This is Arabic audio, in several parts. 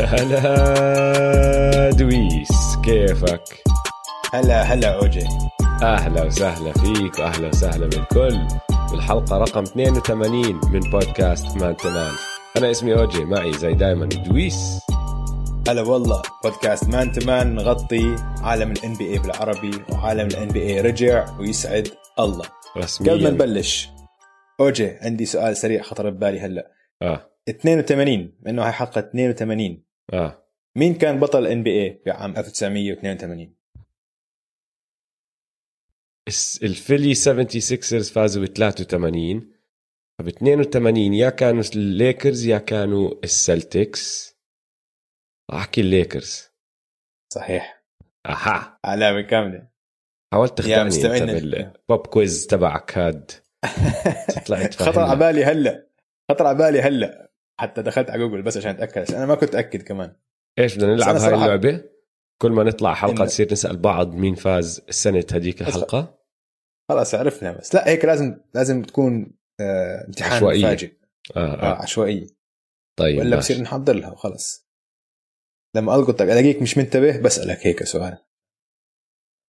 هلا دويس كيفك؟ هلا هلا أوجي. أهلا وسهلا فيك وأهلا وسهلا بالكل. بالحلقة رقم 82 من بودكاست Man to Man أنا اسمي أوجي معي زي دايما دويس. هلا والله بودكاست Man to Man نغطي عالم ال NBA بالعربي وعالم ال NBA رجع ويسعد الله. رسميا. قبل ما نبلش أوجي عندي سؤال سريع خطر ببالي هلا. آه. 82 إنه هاي حلقة 82 آه. مين كان بطل NBA بعام 1982 الس- ال Philly 76ers فازوا ب 83 فب 82 يا كانوا الليكرز يا كانوا ال Celtics أحكي الليكرز صحيح. أها علامه كاملة. حاولت تخدعني أنت. بال pop quiz تبعك هاد. طلعت خطر. على بالي هلأ. خطر على بالي هلأ. حتى دخلت على جوجل بس عشان أتأكد عشان أنا ما كنت اتاكد كمان. إيش بدنا نلعب هاي اللعبة؟ كل ما نطلع حلقة إنه- تصير نسأل بعض مين فاز السنة هذيك الحلقة. خلاص عرفنا. بس لا هيك لازم لازم تكون آه امتحان عشوائية. مفاجئ آه, آه. آه. عشوائية. طيب ولا. بصير نحضر لها وخلص. لما القطك ألاقيك مش منتبه بسألك هيك سؤال.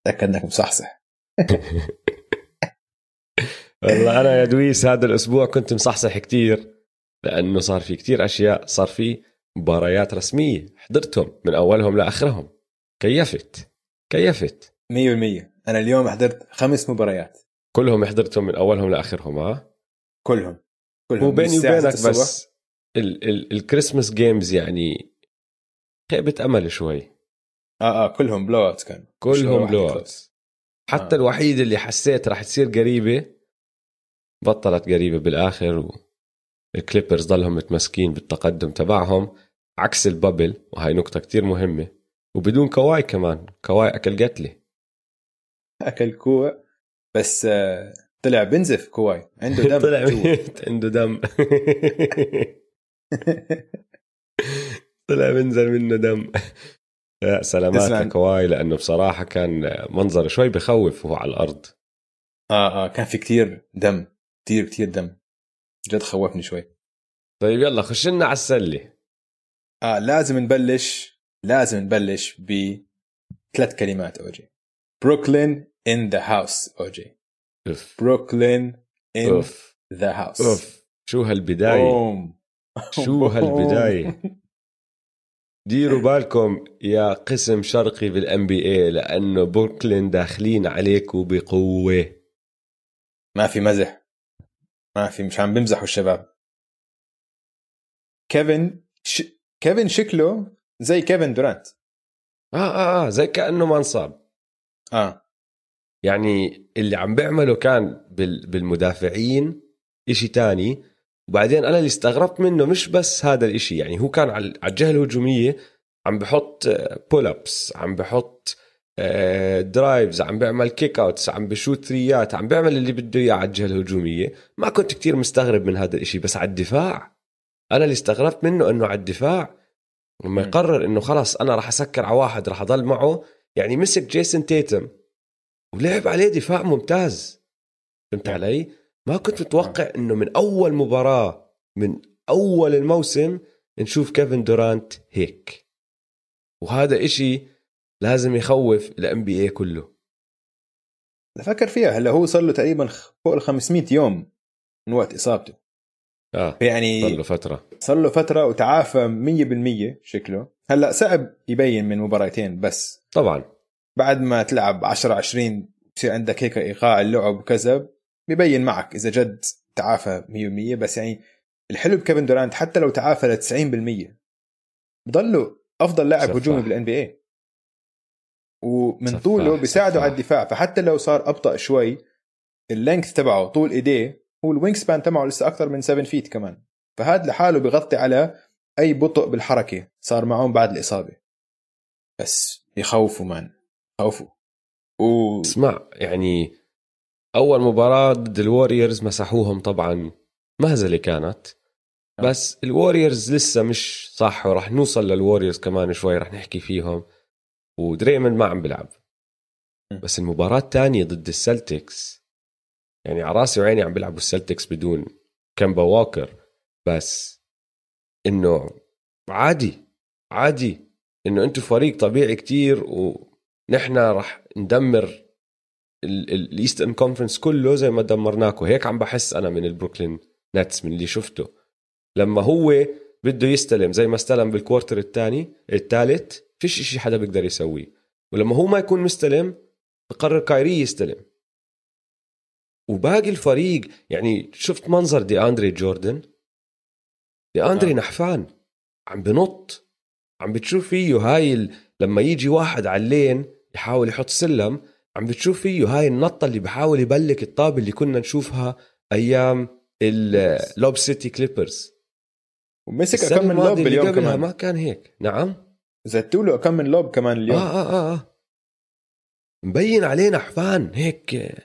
تأكد إنك مصحصح. والله أنا يا دويس هذا الأسبوع كنت مصحصح كتير. لأنه صار في كتير أشياء صار في مباريات رسمية حضرتهم من أولهم لآخرهم. كيفت؟ كيفت؟ 100% أنا اليوم حضرت خمس مباريات. كلهم حضرتهم من أولهم لآخرهم ها كلهم. كلهم. وبيني وبينك 6 الصبح. بس ال- ال- ال Christmas games يعني خيبة أمل شوي. آه آه كلهم بلو اوتس كانوا كلهم بلو. اوتس حتى آه. الوحيد اللي حسيت راح تصير قريبة بطلت قريبة بالآخر والكليبرز ضلهم متمسكين بالتقدم تبعهم عكس البابل وهي نقطة كتير مهمة. وبدون كواي كمان كواي أكل قتله أكل كوع بس آه طلع بنزف كواي. عنده دم طلع عنده دم. طلع بنزل منه دم. لا سلامات. لكواي لأنه بصراحة كان منظر شوي بخوف وهو على الأرض. آه آه كان في كتير دم كتير كتير دم. جد خوفني شوي. طيب يلا خش لنا على السلة. آه لازم نبلش لازم نبلش بثلاث كلمات أوجي. Brooklyn in the house أوجي. Brooklyn in the house أوف. شو هالبداية؟ شو هالبداية؟ ديروا بالكم يا قسم شرقي بالان بي اي لأنه بروكلين داخلين عليكم بقوة. ما في مزح. ما في مش عم بمزحوا الشباب كيفن ش... كيفن شكله زي كيفن دورانت آه آه آه زي كانه ما انصاب آه يعني اللي عم بيعمله كان بال بالمدافعين إشي تاني وبعدين أنا اللي استغربت منه مش بس هذا الإشي يعني هو كان على على الجهه الهجوميه عم بحط pull ups عم بحط drives عم بيعمل kick outs عم بشوت ثريات عم بيعمل اللي بده إياه على الجهة الهجومية ما كنت كتير مستغرب من هذا الإشي بس على الدفاع أنا اللي استغربت منه إنه على الدفاع لما. يقرر إنه خلاص أنا راح أسكر على واحد راح أضل معه يعني مسك جيسون تيتم ولعب عليه دفاع ممتاز فهمت. علي؟ ما كنت متوقع إنه من أول مباراة من أول الموسم نشوف كيفن دورانت هيك وهذا إشي لازم يخوف الام بي اي كله. فكر فيها. هلا هو صار له تقريبا فوق ال 500 يوم من وقت إصابته. آه يعني صار له فترة. صار له فترة وتعافى 100% شكله. هلا صعب يبين من مباراتين بس. طبعا. بعد ما تلعب 10 20 بصير عندك هيك إيقاع اللعب وكذا ببين معك إذا جد تعافى 100% بس يعني الحلو بكيفن دورانت حتى لو تعافى ل 90% بضله أفضل لاعب. هجومي بال NBA ومن طوله بيساعده. على الدفاع. فحتى لو صار أبطأ شوي ال length تبعه طول ايديه هو ال wingspan تبعه لسه أكثر من 7 feet كمان. فهذا لحاله بغطي على أي بطء بالحركة صار معهم بعد الإصابة. بس يخوفوا man. خوفوا و اسمع يعني أول مباراة ضد الوريورز مسحوهم طبعا مهزلة كانت. بس الوريورز لسه مش صح وراح نوصل للوريورز كمان شوي راح نحكي فيهم. ودريموند ما عم بيلعب. بس المباراة الثانية ضد السلتكس يعني على راسي وعيني عم بيلعبوا السلتكس بدون كمبا واكر بس إنه عادي عادي إنه أنتم فريق طبيعي كتير ونحن رح ندمر ال Eastern Conference كله زي ما دمرناكم هيك عم بحس أنا من البروكلين نتس من اللي شفته. لما هو بده يستلم زي ما استلم بال quarter الثاني الثالث فيش شيء حدا بيقدر يسويه. ولما هو ما يكون مستلم بقرر كايري يستلم. وباقي الفريق يعني شفت منظر دي أندري جوردن؟ دي أندري آه. نحفان عم بنط عم بتشوف فيه هاي لما يجي واحد على ال lane يحاول يحط سلم عم بتشوف فيه هاي النطة اللي بحاول يبلك الطابة اللي كنا نشوفها أيام ال Lob City Clippers ومسك كم من lob اليوم كمان. ما كان هيك. نعم. زدتوا له كم من lob كمان اليوم آه آه آه, آه. مبين عليه نحفان هيك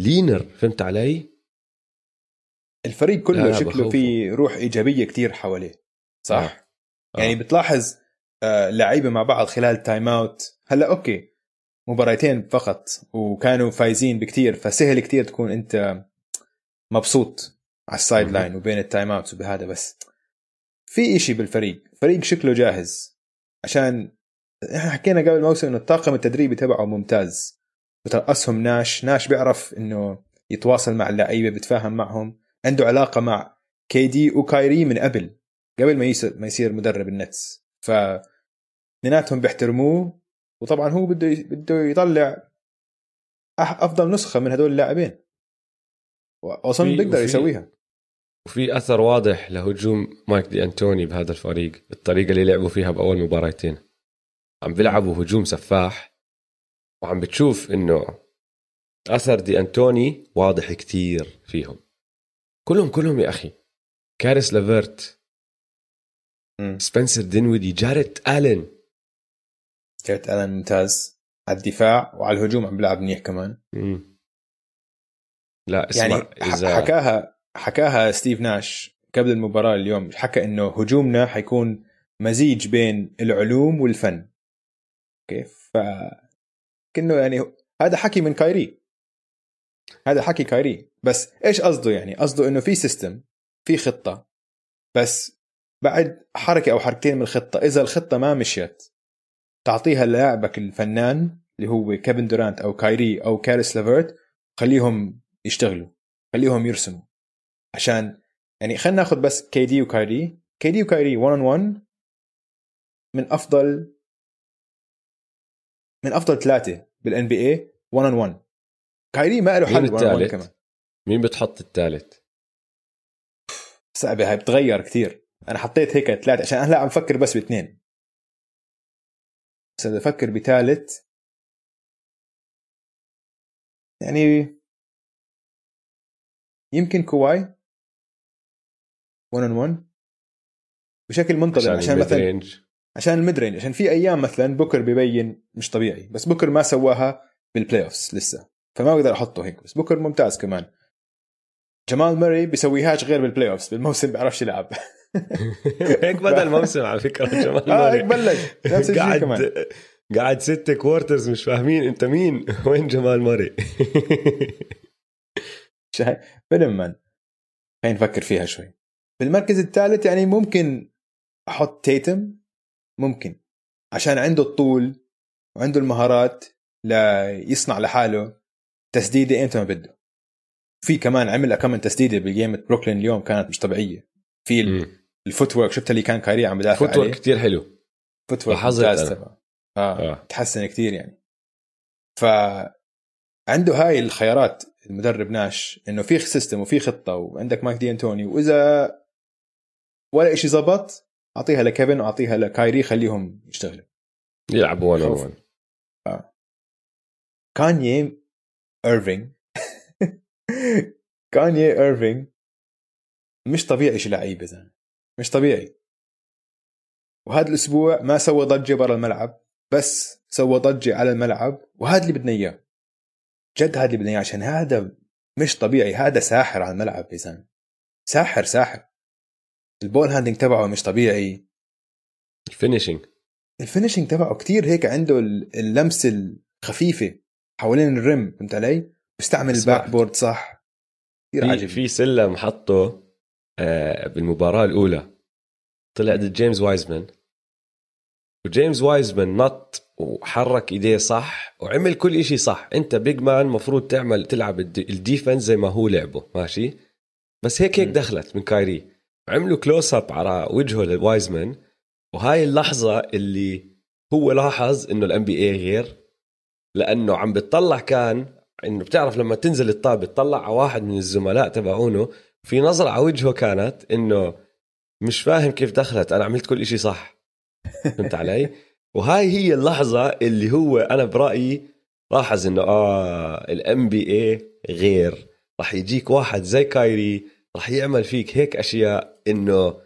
leaner فهمت علي؟ الفريق كله شكله في روح إيجابية كتير حواليه صح؟ آه. آه. يعني بتلاحظ آه لعيبة مع بعض خلال timeout هلا okay مباراتين فقط وكانوا فايزين بكتير فسهل كتير تكون أنت مبسوط على ال sideline وبين ال timeout وبهذا بس في إشي بالفريق فريق شكله جاهز عشان إحنا حكينا قبل الموسم إنه الطاقم التدريبي تبعه ممتاز. بترأسهم ناش ناش بيعرف إنه يتواصل مع اللعيبة بيتفاهم معهم. عنده علاقة مع كيدي وكايري من قبل قبل ما يصير ما يصير مدرب النتس. ف اثنيناتهم بيحترموه وطبعا هو بده بده يطلع أفضل نسخة من هدول اللاعبين. وأظن بيقدر يسويها. وفي أثر واضح لهجوم مايك دي أنتوني بهذا الفريق الطريقة اللي لعبوا فيها بأول مباراتين. عم بيلعبوا هجوم سفاح وعم بتشوف إنه أثر دي أنتوني واضح كتير فيهم. كلهم كلهم يا أخي. كارس لافيرت سبنسر دينويدي جاريت الين جاريت الين ممتاز. على الدفاع وعلى الهجوم عم بيلعب منيح كمان. مم. لا اسمع يعني إذا... حكاها حكاها ستيف ناش قبل المباراة اليوم حكى إنه هجومنا حيكون مزيج بين العلوم والفن. كيف؟ ف كأنه يعني هذا حكي من كايري. هذا حكي كايري. بس إيش قصده يعني؟ قصده إنه في system في خطة. بس بعد حركة أو حركتين من الخطة إذا الخطة ما مشيت تعطيها للاعبك الفنان اللي هو كيفن دورانت أو كايري أو كاريس لافيرت خليهم يشتغلوا خليهم يرسموا. عشان يعني خلينا ناخذ بس KD وكايري KD وكايري 1 on 1 من أفضل من أفضل ثلاثة بال NBA 1 on 1 كايري ما له حل 1 1 كمان. مين بتحط الثالث؟ صعبة هاي بتغير كثير أنا حطيت هيك ثلاثة عشان هلا عم فكر بس باثنين. بس اذا أفكر بثالث. يعني يمكن كواي. 1 on 1 بشكل منتظم عشان, عشان مثلا range. عشان ال mid range عشان في أيام مثلا بوكر ببين مش طبيعي بس بوكر ما سواها بال playoffs لسه فما بقدر أحطه هيك بس بوكر ممتاز كمان. جمال ماري بيسويهاش غير بال playoffs بالموسم بيعرفش يلعب. هيك بدا الموسم على فكرة جمال آه هيك بلش نفس الشيء كمان. قاعد ست quarters مش فاهمين انت مين وين جمال ماري فيلم man خلينا نفكر فيها شوي. بالمركز الثالث يعني ممكن أحط تيتم ممكن عشان عنده الطول وعنده المهارات ليصنع لحاله تسديدة إمتى ما بده. في كمان عمل كم تسديدة بجيمة بروكلين اليوم كانت مش طبيعية. في ال footwork شفت اللي كان كايري عم بدافع footwork كثير حلو. footwork ممتاز آه, آه. تحسن كثير يعني. ف عنده هاي الخيارات المدرب ناش إنه في system وفي خطة وعندك مايك دي انتوني وإذا ولا شيء زبط أعطيها لكيفن وأعطيها لكايري خليهم يشتغلوا. يلعبوا 1 on 1 آه. كانيي ايرفينج كانيي ايرفينج مش طبيعي شو لعيب يا مش طبيعي. وهذا الأسبوع ما سوى ضجة برا الملعب بس سوى ضجة على الملعب وهذا اللي بدنا إياه. جد هذا اللي بدنا إياه عشان هذا مش طبيعي هذا ساحر على الملعب يا زلمه ساحر ساحر. ال ball handling تبعه مش طبيعي. ال finishing ال finishing تبعه كتير هيك عنده اللمسه الخفيفة حوالين ال rim فهمت علي؟ بيستعمل ال backboard صح. كثير عجيب في سلم حطه آه، بالمباراة الأولى. طلع ضد جيمس وايزمان. وجيمس وايزمان نط وحرك إيديه صح وعمل كل إشي صح. أنت big man مفروض تعمل تلعب ال de- ال defense زي ما هو لعبه ماشي؟ بس هيك هيك. دخلت من كايري. عملوا close up على وجهه لوايزمان وهاي اللحظة اللي هو لاحظ إنه ال NBA غير لأنه عم بتطلع كان إنه بتعرف لما تنزل الطابة بتطلع على واحد من الزملاء تبعونه في نظرة على وجهه كانت إنه مش فاهم كيف دخلت أنا عملت كل إشي صح. فهمت علي؟ وهاي هي اللحظة اللي هو أنا برأيي لاحظ إنه آه الام بي اي غير راح يجيك واحد زي كايري راح يعمل فيك هيك أشياء إنه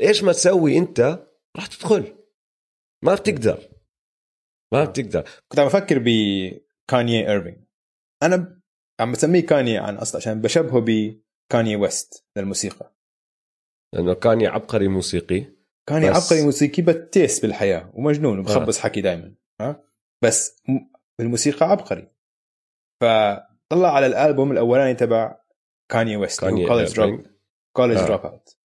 إيش ما تسوي أنت راح تدخل. ما بتقدر. ما بتقدر. كنت عم بفكر بكانيي ايرفينج أنا. عم بسميه كانيي عن اصل عشان بشبهه بكانيي ويست للموسيقى. لأنه كان عبقري موسيقي. كاني بس- عبقري موسيقي بس تيس بالحياة ومجنون وبخبص حكي دائما ها؟ بس بالموسيقى عبقري. فطلع على الألبوم الأولاني تبع كاني ويست كاني College Drop. College آه. Dropout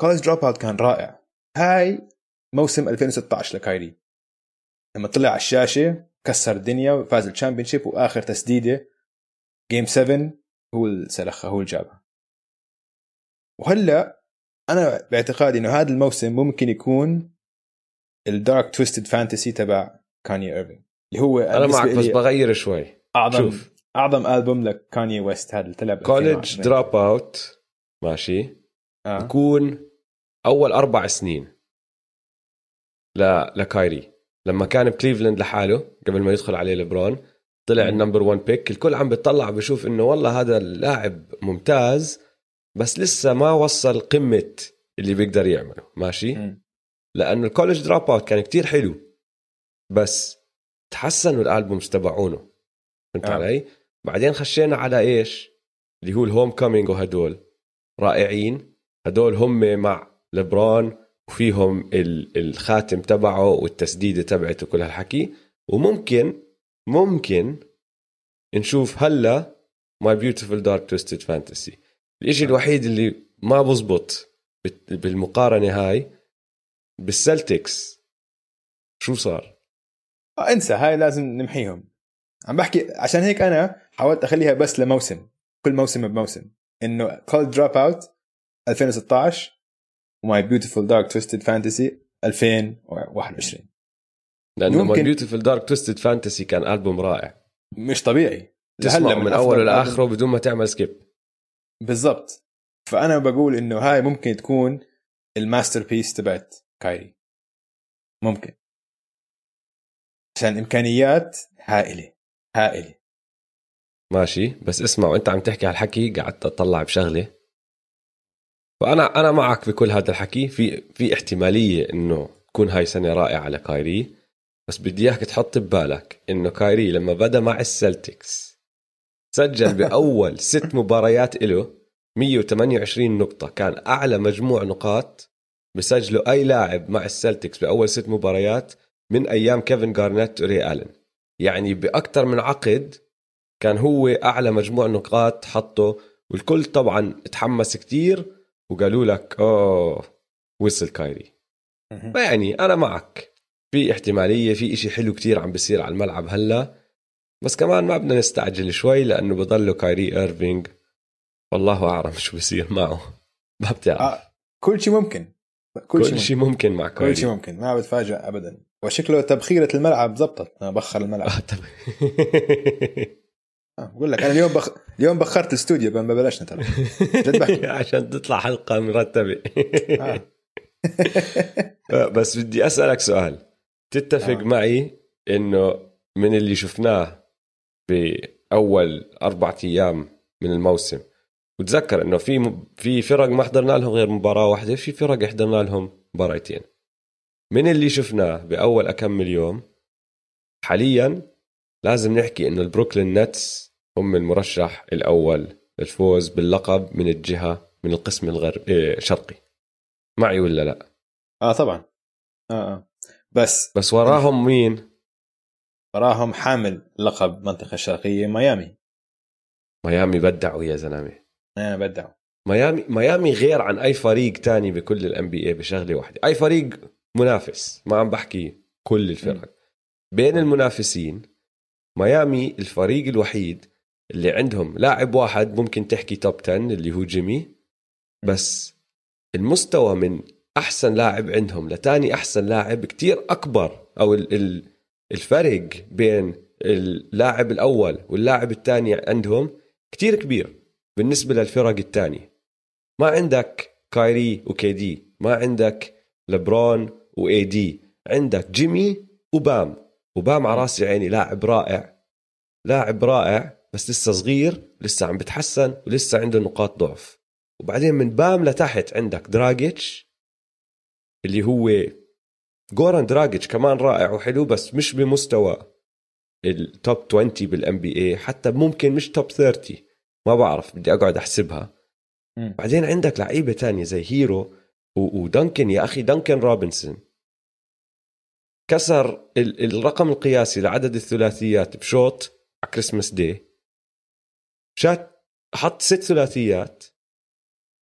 College Dropout كان رائع. هاي موسم 2016 لكايري. لما طلع على الشاشة كسر الدنيا وفاز ال championship وآخر تسديدة. game 7 هو اللي سلخها هو اللي جابها وهلأ أنا باعتقادي إنه هذا الموسم ممكن يكون ال Dark Twisted Fantasy تبع كاني ايرفينج اللي هو أنا معك بس بغير شوي. اعظم شوف. أعظم البوم لكاني ويست هذا اللي طلع College 2020. Dropout ماشي. آه. بكون أول أربع سنين ل... لكايري لما كان بكليفلاند لحاله قبل ما يدخل عليه لبرون طلع. ال number 1 pick الكل عم بيطلع بشوف إنه والله هذا اللاعب ممتاز بس لسه ما وصل قمة اللي بيقدر يعمله ماشي. لأنه ال College Dropout كان كتير حلو بس تحسنوا ال albums تبعونه فهمت. آه. علي؟ بعدين خشينا على إيش؟ اللي هو ال homecoming وهدول رائعين هدول هم مع لبرون وفيهم ال- الخاتم تبعه والتسديدة تبعته كل هالحكي. وممكن ممكن نشوف هلا My Beautiful Dark Twisted Fantasy الإشي الوحيد اللي ما بزبط بالمقارنة هاي بالسلتكس شو صار؟ آه انسى هاي لازم نمحيهم. عم بحكي عشان هيك أنا حاولت أخليها بس لموسم كل موسم بموسم. إنه College Dropout 2016 و My Beautiful Dark Twisted Fantasy 2021 لأنه My Beautiful Dark Twisted Fantasy كان ألبوم رائع. مش طبيعي. تسمعه لهلا من أفضل اوله لاخره بدون ما تعمل skip بالضبط. فأنا بقول إنه هاي ممكن تكون ال masterpiece تبعت كايري. ممكن. عشان إمكانيات هائلة. هائلة. ماشي. بس اسمع وأنت عم تحكي هالحكي قعدت أطلع بشغلة. فانا أنا معك بكل هذا الحكي. في في احتمالية إنه تكون هاي سنة رائعة لكايري. بس بدي إياك تحط ببالك إنه كايري لما بدا مع السلتكس سجل بأول ست مباريات له 128 نقطة. كان أعلى مجموع نقاط بسجله أي لاعب مع السلتكس بأول ست مباريات من أيام كيفن جارنيت وري آلن. يعني باكثر من عقد كان هو أعلى مجموع نقاط حطه. والكل طبعا تحمس كتير وقالوا لك أوه وصل كايري. فيعني أنا معك. في احتمالية في إشي حلو كتير عم بيصير على الملعب هلأ. بس كمان ما بدنا نستعجل شوي لأنه بضله كايري ايرفينج والله أعلم شو بصير معه. ما بتعرف. آه كل شيء ممكن. كل, كل شيء ممكن. مع كل كايري. شيء ممكن. ما بتفاجئ ابدا. وشكله تبخيرة الملعب زبطت بخر الملعب. آه، بقول لك أنا اليوم بخ... اليوم بخرت الاستوديو ما بلشنا ترى. عشان تطلع حلقة مرتبة آه. بس بدي أسألك سؤال تتفق آه. معي إنه من اللي شفناه بأول أربع أيام من الموسم وتذكر إنه في في فرق ما حضرنا لهم غير مباراة واحدة في فرق حضرنا لهم مباراتين من اللي شفناه بأول اكمل يوم حاليا لازم نحكي إنه البروكلين نتس هم المرشح الأول للفوز باللقب من الجهة من القسم الغرب إيه، الشرقي معي ولا لا؟ آه طبعا. آه آه. بس بس وراهم مين؟ وراهم حامل لقب المنطقة الشرقيه ميامي. ميامي بدعوا يا زلمة. أنا بدعوا. ميامي ميامي غير عن أي فريق تاني بكل الان بي اي بشغلة واحدة. أي فريق منافس ما عم بحكي كل الفرق. بين المنافسين ميامي الفريق الوحيد اللي عندهم لاعب واحد ممكن تحكي توب 10 اللي هو جيمي. بس المستوى من أحسن لاعب عندهم لتاني أحسن لاعب كتير أكبر أو الفرق بين اللاعب الأول واللاعب الثاني عندهم كتير كبير بالنسبة للفرق الثانية ما عندك كايري وكيدي ما عندك لبرون واي دي عندك جيمي وبام وبام على راسي عيني. لاعب رائع. لاعب رائع بس لسه صغير لسه عم بتحسن ولسه عنده نقاط ضعف. وبعدين من بام لتحت عندك دراجيتش اللي هو جوران دراجيتش كمان رائع وحلو بس مش بمستوى ال top 20 بال NBA حتى ممكن مش top 30 ما بعرف بدي أقعد أحسبها. م. بعدين عندك لعيبة تانية زي هيرو ودنكن يا أخي دنكن روبنسون. كسر الرقم القياسي لعدد الثلاثيات بشوط على كريسماس دي شات حط ست ثلاثيات.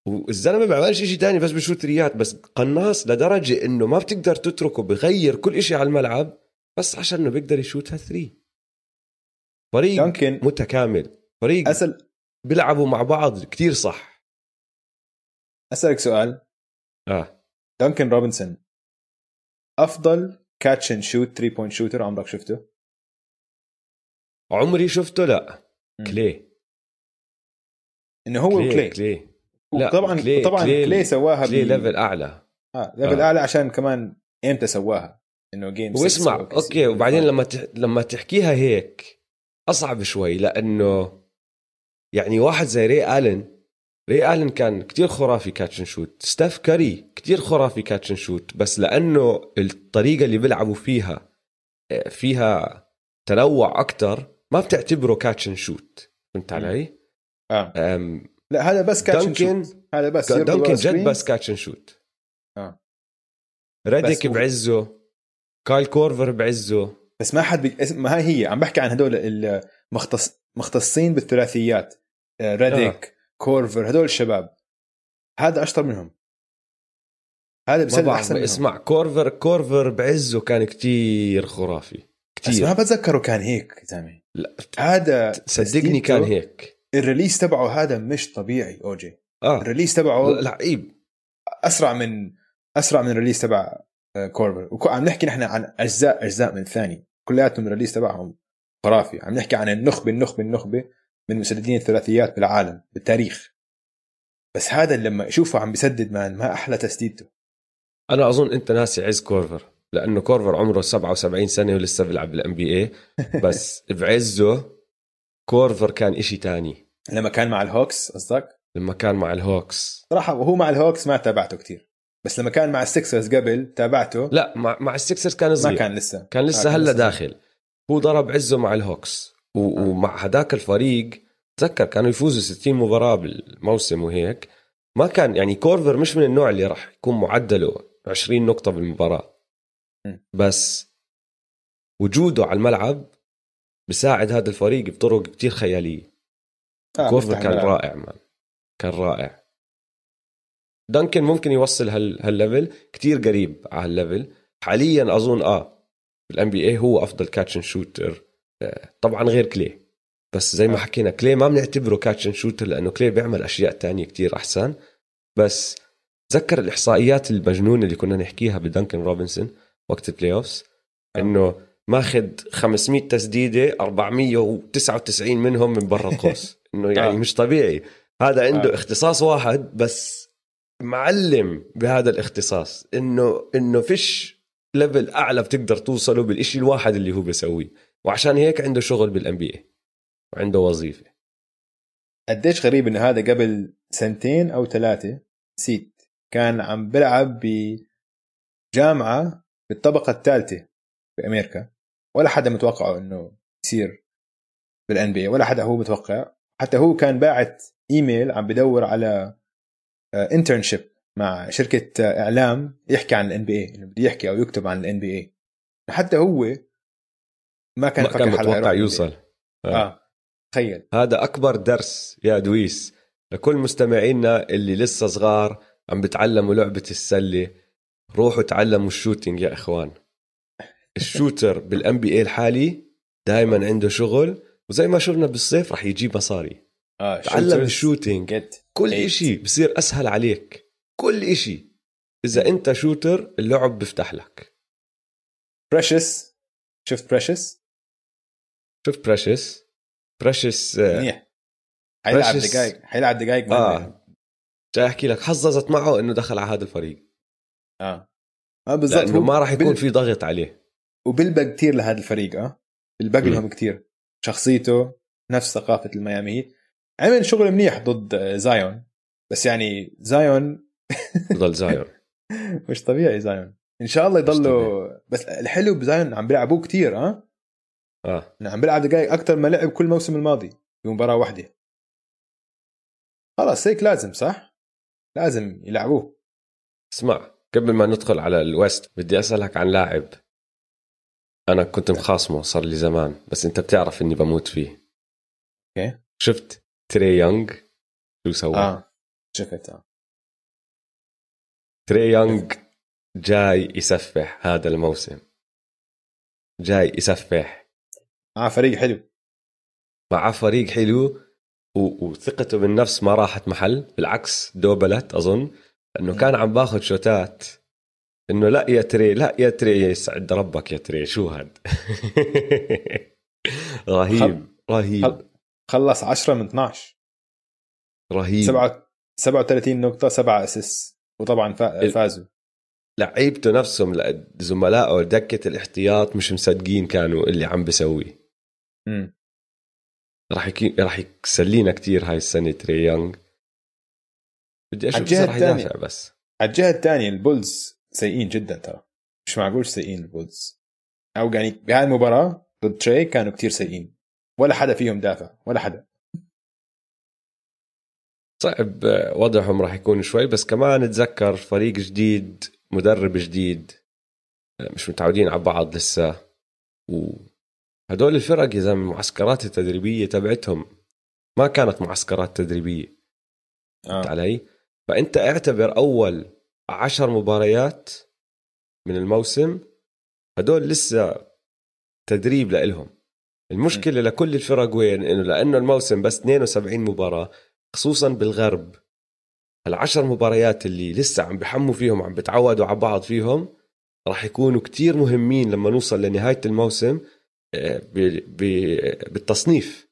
والزلمة ما بيعملش شيء تاني بس بشوت ريات بس قناص لدرجة إنه ما بتقدر تتركه بغير كل شيء على الملعب بس عشان إنه بيقدر يشوتها ثري فريق دانكن متكامل. فريق أسأل بيلعبوا مع بعض كتير صح. أسألك سؤال. آه. دانكن روبنسون أفضل catch and shoot 3 point shooter عمرك شفته؟ عمري شفته لا. كلي إنه هو كلي كلي, كلي. لا طبعا كلي طبعا كلي, كلي سواها كلي level أعلى آه level آه. أعلى عشان كمان إمتى سواها إنه game واسمع okay وبعدين لما تح... لما تحكيها هيك أصعب شوي لأنه يعني واحد زي ري الن ري الن كان كتير خرافي catch shoot ستيف كاري كتير خرافي catch shoot بس لأنه الطريقة اللي بيلعبوا فيها آه، فيها تنوع أكتر ما بتعتبره catch shoot فهمت علي؟ آه. لا هذا بس catch دانكن shoot هذا بس دانكن جد بس catch shoot آه. ريديك بعزه كايل كورفر بعزه. بس ما حد بي... ما هي هي عم بحكي عن هدول المختص مختصين بالثلاثيات. ريديك آه. كورفر هدول الشباب. هذا أشطر منهم. هذا بسلم أحسن منهم. اسمع. كورفر كورفر بعزه كان كتير خرافي. كتير. بس ما بتذكره كان هيك زلمه هذا صدقني كان هيك. ال release تبعه هذا مش طبيعي اوجي آه. ال release تبعه لعيب. أسرع من أسرع من ال release تبع آه، كورفر. وعم نحكي نحن عن أجزاء أجزاء من الثاني. كلياتهم ال release تبعهم خرافي. عم نحكي عن النخبة النخبة النخبة. من مسددين الثلاثيات بالعالم بالتاريخ. بس هذا لما أشوفه عم بسدد man ما أحلى تسديدته. أنا أظن أنت ناسي عز كورفر لأنه كورفر عمره 77 سنة ولسه بيلعب بال NBA بس بعزه كورفر كان إشي تاني. لما كان مع الهوكس قصدك؟ لما كان مع الهوكس. صراحة وهو مع الهوكس ما تابعته كتير. بس لما كان مع السكسرز قبل تابعته. لا مع, مع السكسرز كان صغير. ما كان لسه. كان لسه هلأ داخل. هو ضرب عزه مع الهوكس. آه. ومع هداك الفريق تذكر كانوا يفوزوا 60 مباراة بالموسم وهيك ما كان يعني كورفر مش من النوع اللي راح يكون معدله 20 نقطة بالمباراة. بس وجوده على الملعب بساعد هذا الفريق بطرق كتير خيالية. آه كورفر كان. رائع man. كان رائع. دانكن ممكن يوصل هال هال level كتير قريب على هال level. حاليا أظن آه ال NBA هو أفضل catch shooter طبعا غير كلي بس زي ما آه. حكينا كلي ما بنعتبره catch shooter لأنه كلي بيعمل أشياء تانية كتير أحسن بس تذكر الإحصائيات المجنونة اللي كنا نحكيها بدانكن روبنسون وقت ال playoffs آه. إنه ماخذ 500 تسديدة 499 منهم من برا القوس إنه يعني آه. مش طبيعي هذا عنده. اختصاص واحد بس معلم بهذا الاختصاص انه إنه فيش level أعلى بتقدر توصله بالإشي الواحد اللي هو بيسويه وعشان هيك عنده شغل بال NBA وعنده وظيفة. قديش غريب إنه هذا قبل سنتين أو ثلاثة نسيت كان عم بلعب بجامعة بالطبقة الثالثة في أمريكا ولا حدا متوقعه إنه يصير بال NBA ولا حدا هو متوقع. حتى هو كان باعت إيميل عم بدور على internship آه، مع شركة آه، إعلام يحكي عن ال NBA بده يحكي أو يكتب عن ال NBA حتى هو ما كان ما كان متوقع يوصل. آه, آه. تخيل. هذا أكبر درس يا دويس. لكل مستمعينا اللي لسه صغار عم بتعلموا لعبة السلة. روحوا تعلموا ال shooting يا إخوان. ال shooter بال NBA الحالي دائما عنده شغل وزي ما شفنا بالصيف رح يجيب مصاري. آه تعلم ال shooting. كل. إشي بصير أسهل عليك. كل إشي. إذا أنت shooter اللعب بيفتح لك. بريشس شفت بريشس شوف بريشس بريشس منيح. حيلعب. دقائق حيلعب دقائق آه. جاي أحكي لك. حظظت معه إنه دخل على هذا الفريق. آه. آه بالضبط. ما راح يكون بال- في ضغط عليه. وبلبق كثير لهذا الفريق آه. بلبق. لهم كثير شخصيته نفس ثقافة الميامي. هيت عمل شغل منيح ضد آه، زايون بس يعني زايون ضل زايون مش طبيعي زايون إن شاء الله يضلوا بس الحلو بزايون عم بيلعبوه كثير آه. آه. يعني عم بيلعب دقائق أكثر ما لعب كل موسم الماضي بمباراه واحدة. خلاص هيك لازم صح؟ لازم يلعبوه. اسمع قبل ما ندخل على الويست بدي أسألك عن لاعب أنا كنت مخاصمه صار لي زمان بس أنت بتعرف إني بموت فيه. okay. شفت تري يونغ؟ شو سوى. آه شفت آه. تري يونغ جاي يسفح هذا الموسم. جاي يسفح. آه فريق حلو. مع فريق حلو و- وثقته بالنفس ما راحت محل بالعكس دوبلت أظن انه كان عم باخذ شوتات. إنه لا يا تري لا يا تري يسعد ربك يا تري شو هاد؟ رهيب رهيب. خل- خلص 10 من 12 رهيب. سبعة 37 نقطة 7 اسيس وطبعا فازوا. لعيبته نفسهم لا- زملائه دكة الاحتياط مش مصدقين كانوا اللي عم بسويه. امم راح يكي... راح يسلينا كتير هاي السنة تري يونغ بدي أشوف اذا راح الثانية. يدافع بس. على الجهة الثانية البولز سيئين جدا ترى. مش معقول سيئين البولز. أو يعني بهاي المباراة ضد تري كانوا كتير سيئين. ولا حدا فيهم دافع. ولا حدا. صعب آه، وضعهم راح يكون شوي. بس كمان نتذكر فريق جديد مدرب جديد آه، مش متعودين على بعض لسه. وهدول الفرق يا زلمه المعسكرات التدريبية تبعتهم ما كانت معسكرات تدريبية. فهمت آه. علي؟ فأنت اعتبر أول عشر مباريات من الموسم هدول لسه تدريب لإلهم. المشكلة لكل الفرق وين؟ إنه لأنه الموسم بس 72 مباراة خصوصا بالغرب. العشر مباريات اللي لسه عم بحموا فيهم عم بتعودوا على بعض فيهم راح يكونوا كتير مهمين لما نوصل لنهاية الموسم. بالتصنيف.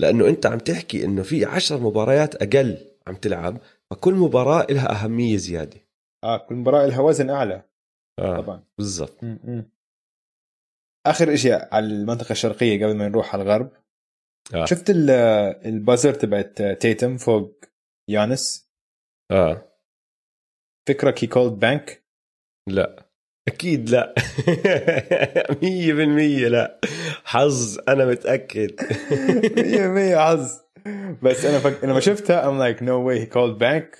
لأنه أنت عم تحكي إنه في عشر مباريات أقل عم تلعب فكل مباراة لها أهمية زيادة. آه كل مباراة لها وزن أعلى. آه طبعا. بالضبط. آخر إشي على المنطقة الشرقية قبل ما نروح على الغرب. آه. شفت ال- البازر تبعت تيتم فوق يانس؟ آه. فكرك هي كولد بانك لا. أكيد لا. مية بالمية لا. حظ أنا متأكد. 100% حظ. بس أنا فك... لما شفتها I'm like no way he called bank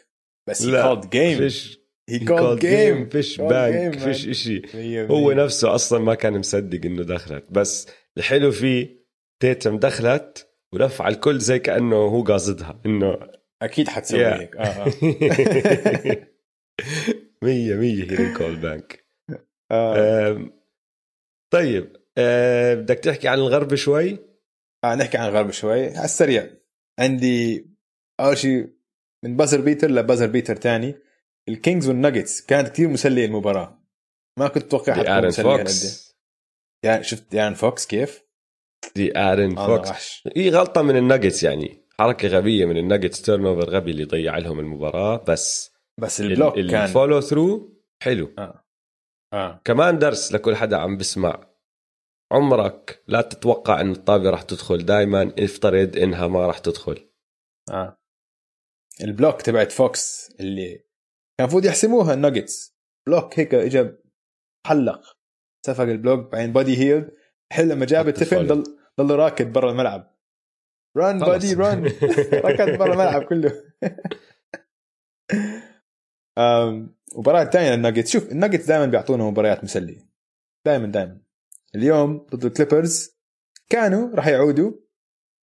بس لا. called game. فيش. He called game. فيش بانك فيش. إشي. 100%. هو نفسه أصلا ما كان مصدق إنه دخلت. بس الحلو فيه تيتم دخلت ولف على الكل زي كأنه هو قاصدها إنه أكيد حتسوي Yeah. هيك. آه آه. مية مية هي كول بانك آه. طيب آه، بدك تحكي عن الغرب شوي؟ آه نحكي عن الغرب شوي على السريع. عندي أول شيء من بازر بيتر لبازر بيتر تاني. الكينجز والناجتس كانت كثير مسلية المباراة. ما كنت أتوقع حتكون ارن مسلية هالقد يعني شفت يان فوكس كيف؟ دي ارن الله فوكس. هي غلطة من الناجتس يعني. حركة غبية من الناجتس تيرن اوفر غبي اللي ضيع لهم المباراة بس بس ال block ال- كان ال follow through حلو. آه. كمان درس لكل حدا عم بسمع. عمرك لا تتوقع إن الطابة راح تدخل. دائما افترض إنها ما راح تدخل. آه. ال block تبعت فوكس اللي كان المفروض يحسموها ال Nuggets block هيك اجى حلق. صفق ال block بعدين Buddy Hield حل لما جاب ال tip in. ضل ضل راكد برا الملعب. run خلص. Buddy run ركض برا الملعب كله. أم، مباراة تانية للناجتس. شوف الناجتس دائما بيعطونا مباريات مسلية. دائما دائما اليوم ضد ال Clippers كانوا راح يعودوا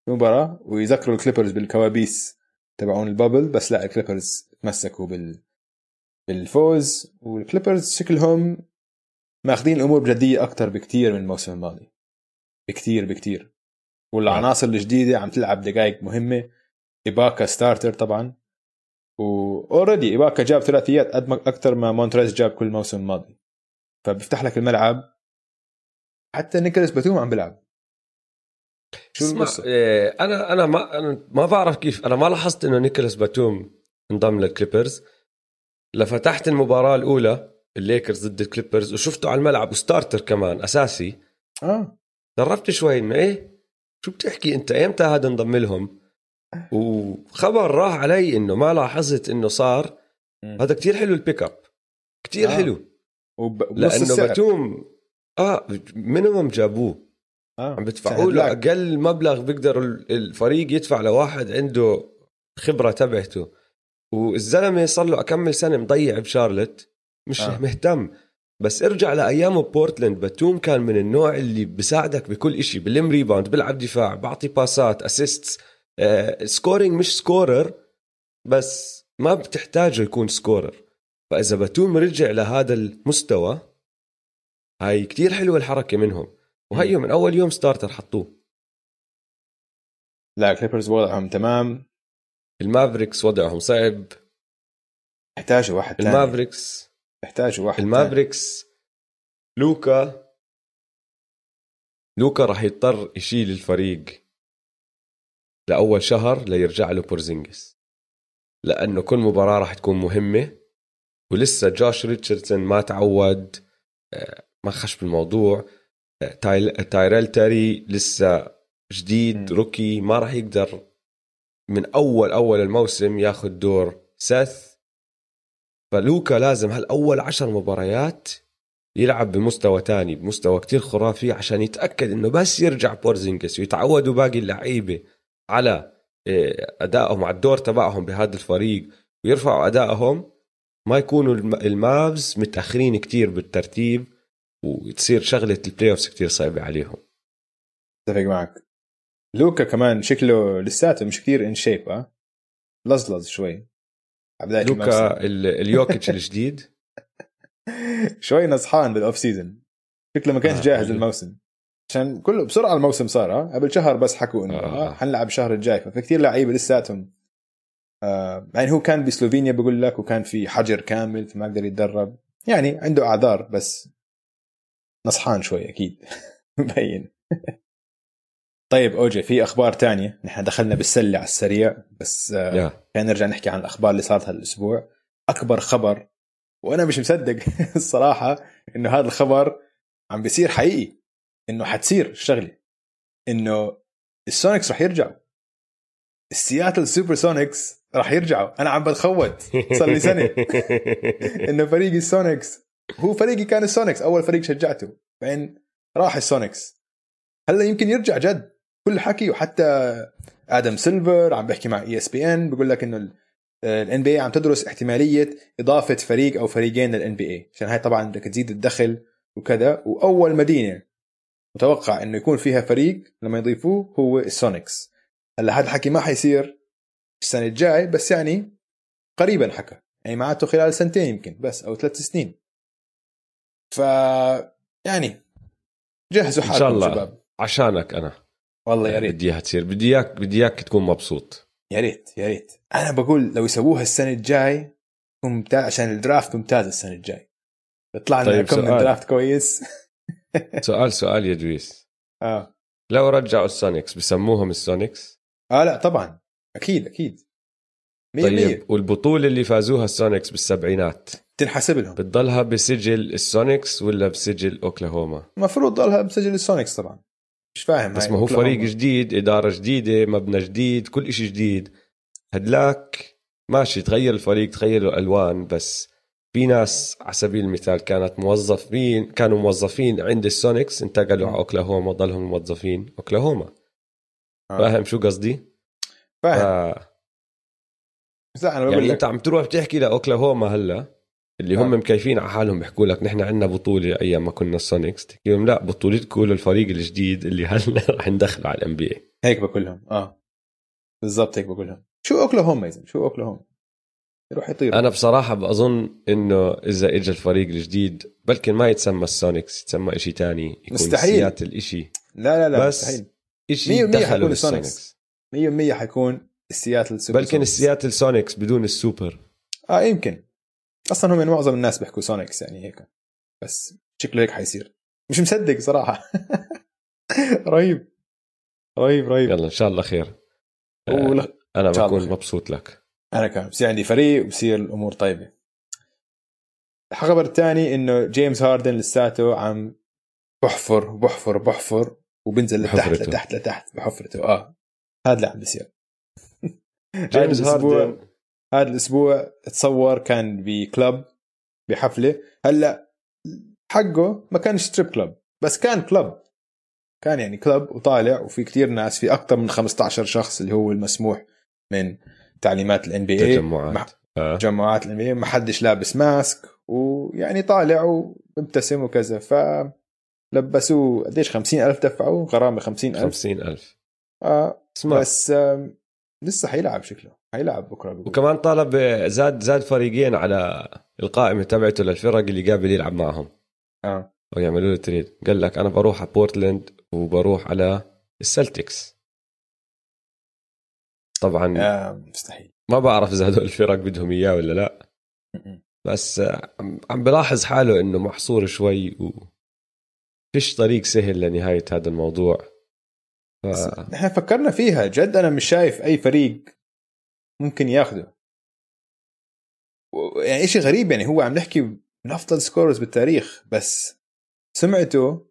المباراة ويذكروا ال Clippers بالكوابيس تبعون ال bubble بس لا ال Clippers تمسكوا بال بالفوز. وال Clippers شكلهم ماخذين الأمور بجدية أكثر بكثير من الموسم الماضي. بكثير بكثير والعناصر الجديدة عم تلعب دقائق مهمة. إيباكا starter طبعا. و already ايباكا جاب ثلاثيات قد أكثر ما مونتريز جاب كل موسم الماضي فبيفتح لك الملعب. حتى نيكولاس باتوم عم بيلعب. شو القصة؟ إيه أنا أنا ما أنا ما بعرف كيف أنا ما لاحظت إنه نيكولاس باتوم انضم لل Clippers. لفتحت المباراة الأولى الليكرز ضد ال Clippers وشفته على الملعب و starter كمان أساسي. آه. دربت شوي إنه إيه شو بتحكي أنت؟ ايمتى هذا انضم لهم. وخبر راح علي إنه ما لاحظت إنه صار. هذا كتير حلو ال pick up كتير آه. حلو. وب... لأنه بتوم آه minimum جابوه. آه. عم بدفعوا له أقل مبلغ بيقدر الفريق يدفع لواحد عنده خبرة تبعته. والزلمة صار له أكمل سنة مضيع بشارلت. مش آه. مهتم. بس ارجع لأيامه بورتلاند بتوم كان من النوع اللي بساعدك بكل إشي. بلم rebound بيلعب دفاع بعطي باسات assists scoring مش scorer بس ما بتحتاجه يكون scorer فإذا بتوم رجع لهذا المستوى هاي كتير حلوة الحركة منهم. وهيو من أول يوم starter حطوه. لا Clippers وضعهم تمام. ال Mavericks وضعهم صعب. يحتاجوا واحد ال Mavericks يحتاجوا واحد ال Mavericks لوكا. لوكا راح يضطر يشيل الفريق. لأول شهر ليرجع له بورزينجس لأنه كل مباراة راح تكون مهمة ولسه جوش ريتشاردسون ما تعود آه، ما خش بالموضوع. آه، تايريل تاري لسه جديد rookie ما راح يقدر من أول أول الموسم ياخذ دور سيث. فلوكا لازم هالأول عشر مباريات يلعب بمستوى تاني بمستوى كتير خرافي عشان يتأكد إنه بس يرجع بورزينجس ويتعودوا باقي اللعيبة. على آه، أدائهم على الدور تبعهم بهذا الفريق ويرفعوا أدائهم ما يكونوا ال Mavs متأخرين كتير بالترتيب وتصير شغلة ال playoffs كثير صعبة عليهم. أتفق معك. لوكا كمان شكله لساته مش كثير in shape آه لزلز شوي. لوكا اليوكيتش الجديد. شوي نصحان بال off season شكله ما كانش آه جاهز الموسم. عشان كله بسرعة الموسم صار آه قبل شهر بس حكوا إنه آه. حنلعب الشهر الجاي. ففي كثير لعيبة لساتهم. آه يعني هو كان بسلوفينيا بقول لك وكان في حجر كامل فما قدر يتدرب. يعني عنده أعذار بس نصحان شوي أكيد. مبين. طيب أوجي في أخبار تانية؟ نحن دخلنا بالسلة على السريع بس آه خلينا نرجع نحكي عن الأخبار اللي صارت هالاسبوع أكبر خبر وأنا مش مصدق الصراحة إنه هذا الخبر عم بيصير حقيقي. إنه حتصير الشغله إنه ال Sonics رح يرجعوا. ال Seattle SuperSonics رح يرجعوا. أنا عم بتخوت. صار لي سنة. إنه فريقي ال Sonics. هو فريقي كان ال Sonics. أول فريق شجعته. بعدين راح ال Sonics. هلأ يمكن يرجع جد. كل حكي. وحتى آدم سيلفر عم بحكي مع ESPN بقول لك إنه ال NBA عم تدرس احتمالية إضافة فريق أو فريقين لل NBA عشان هاي طبعا بدك تزيد الدخل وكذا. وأول مدينة متوقع إنه يكون فيها فريق لما يضيفوه هو ال Sonics. هلا هذا الحكي ما حيصير السنة الجاي بس يعني قريبا حكى. يعني معناته خلال سنتين يمكن بس أو ثلاث سنين. ف يعني جهزوا حالكم ان شاء الله. شباب. عشانك أنا. والله يا ريت. بدي إياها تصير. بدي اياك بدي إياك تكون مبسوط. يا ريت يا ريت. أنا بقول لو يسووها السنة الجاي ممتاز عشان ال draft ممتاز السنة الجاي. يطلع لنا طيب كم draft كويس. سؤال سؤال يا دويس آه. لو رجعوا ال Sonics بسموهم ال Sonics؟ آه لا طبعا. أكيد أكيد. مية طيب مية. والبطولة اللي فازوها ال Sonics بالسبعينات؟ تنحسب لهم. بتضلها بسجل ال Sonics ولا بسجل أوكلاهوما؟ المفروض تضلها بسجل ال Sonics طبعا. مش فاهم بس ما هو فريق جديد إدارة جديدة مبنى جديد كل شيء جديد. هدلاك ماشي تغير الفريق تغير الألوان بس في ناس على سبيل المثال كانت موظفين كانوا موظفين عند ال Sonics انتقلوا على أوكلاهوما ضلهم موظفين أوكلاهوما آه. فاهم شو قصدي؟ فاهم ف... أنا بقول يعني لك. أنت عم تروح بتحكي لأوكلاهوما هلأ اللي هم آه. مكيفين على حالهم بيحكوا لك نحن عندنا بطولة أيام ما كنا ال Sonics تحكي لهم لا بطولتكم للفريق الجديد اللي هلأ رح ندخله على ال NBA هيك بقول لهم آه بالضبط هيك بقول لهم شو أوكلاهوما اذا شو أوكلاهوما يروح يطير. أنا بصراحة بظن إنه إذا اجى الفريق الجديد بلكن ما يتسمى ال Sonics يتسمى إشي تاني يكون مستحيل. سياتل إشي. لا لا لا بس مستحيل. دخلوا حيكون بال Sonics 100% حيكون ال Seattle Super بلكن Sonics. ال Seattle Sonics بدون السوبر. آه يمكن. أصلا هم يعني معظم الناس بيحكوا Sonics يعني هيك. بس شكله هيك حيصير. مش مصدق صراحة. رهيب. رهيب رهيب. يلا إن شاء الله خير. ولا- أنا بكون. مبسوط لك. أنا كمان بصير عندي فريق وبصير الأمور طيبة. الخبر الثاني إنه جيمس هاردن لساته عم بحفر بحفر بحفر وبنزل لتحت بحفرته. لتحت لتحت بحفرته. آه هذا اللي عم بيصير. جيمس هاردن. هذا الأسبوع تصور كان ب club بحفلة. هلأ حقه ما كانش strip club بس كان club كان يعني club وطالع وفي كتير ناس في أكثر من 15 شخص اللي هو المسموح من تعليمات ال NBA تجمعات. آه. تجمعات ال NBA ما حدش لابس mask ويعني طالع ومبتسم وكذا. ف لبسوه قديش؟ 50 ألف دفعوا غرامة 50 ألف. 50000 آه اسمع بس آم، لسه حيلعب شكله. حيلعب بكرة بيقول. وكمان طلب زاد زاد فريقين على القائمة تبعته للفرق اللي قابل يلعب معهم. آه. أو يعملوا له تريد قال لك أنا بروح على بورتلاند وبروح على السلتكس. طبعا آه مستحيل. ما بعرف إذا هدول الفرق بدهم إياه ولا لا. بس عم- بلاحظ حاله إنه محصور شوي و فيش طريق سهل لنهاية هذا الموضوع. ف... نحن فكرنا فيها. جد أنا مش شايف أي فريق ممكن ياخده. يعني شيء غريب يعني هو عم نحكي من أفضل scorers بالتاريخ بس سمعته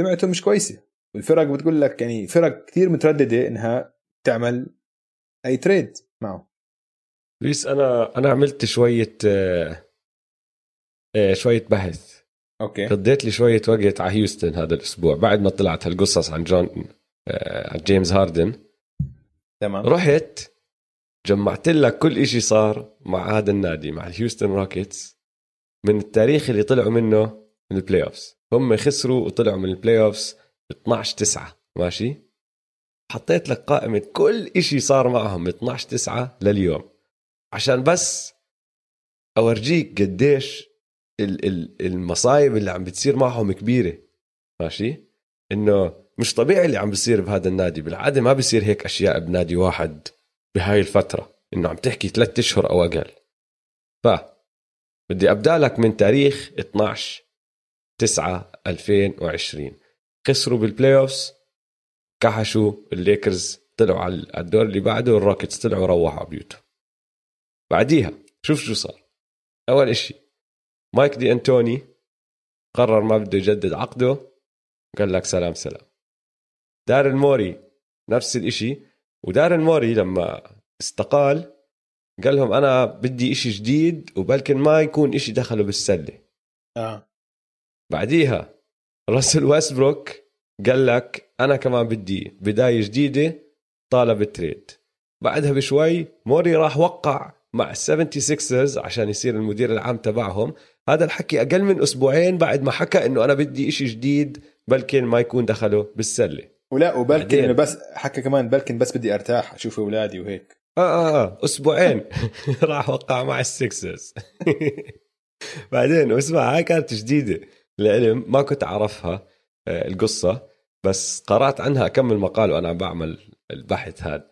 سمعته مش كويسة. والفرق بتقول لك يعني فرق كثير مترددة إنها تعمل أي trade معه. ليس أنا أنا عملت شوية آه، آه، شوية بحث. أوكي. قضيت لي شوية وقت على هيوستن هذا الأسبوع بعد ما طلعت هالقصص عن جون آه، عن جيمس هاردن. تمام. رحت جمعت لك كل إشي صار مع هذا النادي مع الهيوستن روكيتس من التاريخ اللي طلعوا منه من البلاي اوفز هم خسروا وطلعوا من البلاي اوفز 12 9 ماشي؟ حطيت لك قائمة كل إشي صار معهم من 12 9 لليوم. عشان بس أورجيك قديش ال- ال- المصايب اللي عم بتصير معهم كبيرة. ماشي؟ إنه مش طبيعي اللي عم بيصير بهذا النادي. بالعادة ما بيصير هيك أشياء بنادي واحد بهاي الفترة. إنه عم تحكي ثلاثة أشهر أو أقل. ف بدي أبدأ لك من تاريخ 12 9 2020 خسروا بال playoffs كحشوا الليكرز طلعوا على الدور اللي بعده وال Rockets طلعوا روحوا على بيوتهم. بعديها شوف شو صار. أول إشي مايك دي أنتوني قرر ما بده يجدد عقده قال لك سلام سلام. دارن موري نفس الإشي. ودارن موري لما استقال قال لهم أنا بدي إشي جديد وبلكن ما يكون إشي دخله بالسلة. آه. بعديها راسل ويستبروك قال لك أنا كمان بدي بداية جديدة طالب ال trade بعدها بشوي موري راح وقع مع 76رز عشان يصير المدير العام تبعهم. هذا الحكي أقل من أسبوعين بعد ما حكى إنه أنا بدي إشي جديد بلكن ما يكون دخله بالسلة. ولا وبلكن. انه بس حكى كمان بلكن بس بدي أرتاح أشوف أولادي وهيك. آه آه, آه. أسبوعين راح وقع مع السكسرز بعدين اسمع هاي كانت جديدة العلم ما كنت أعرفها آه، القصة. بس قرأت عنها اكمل مقال وأنا عم بعمل البحث هذا.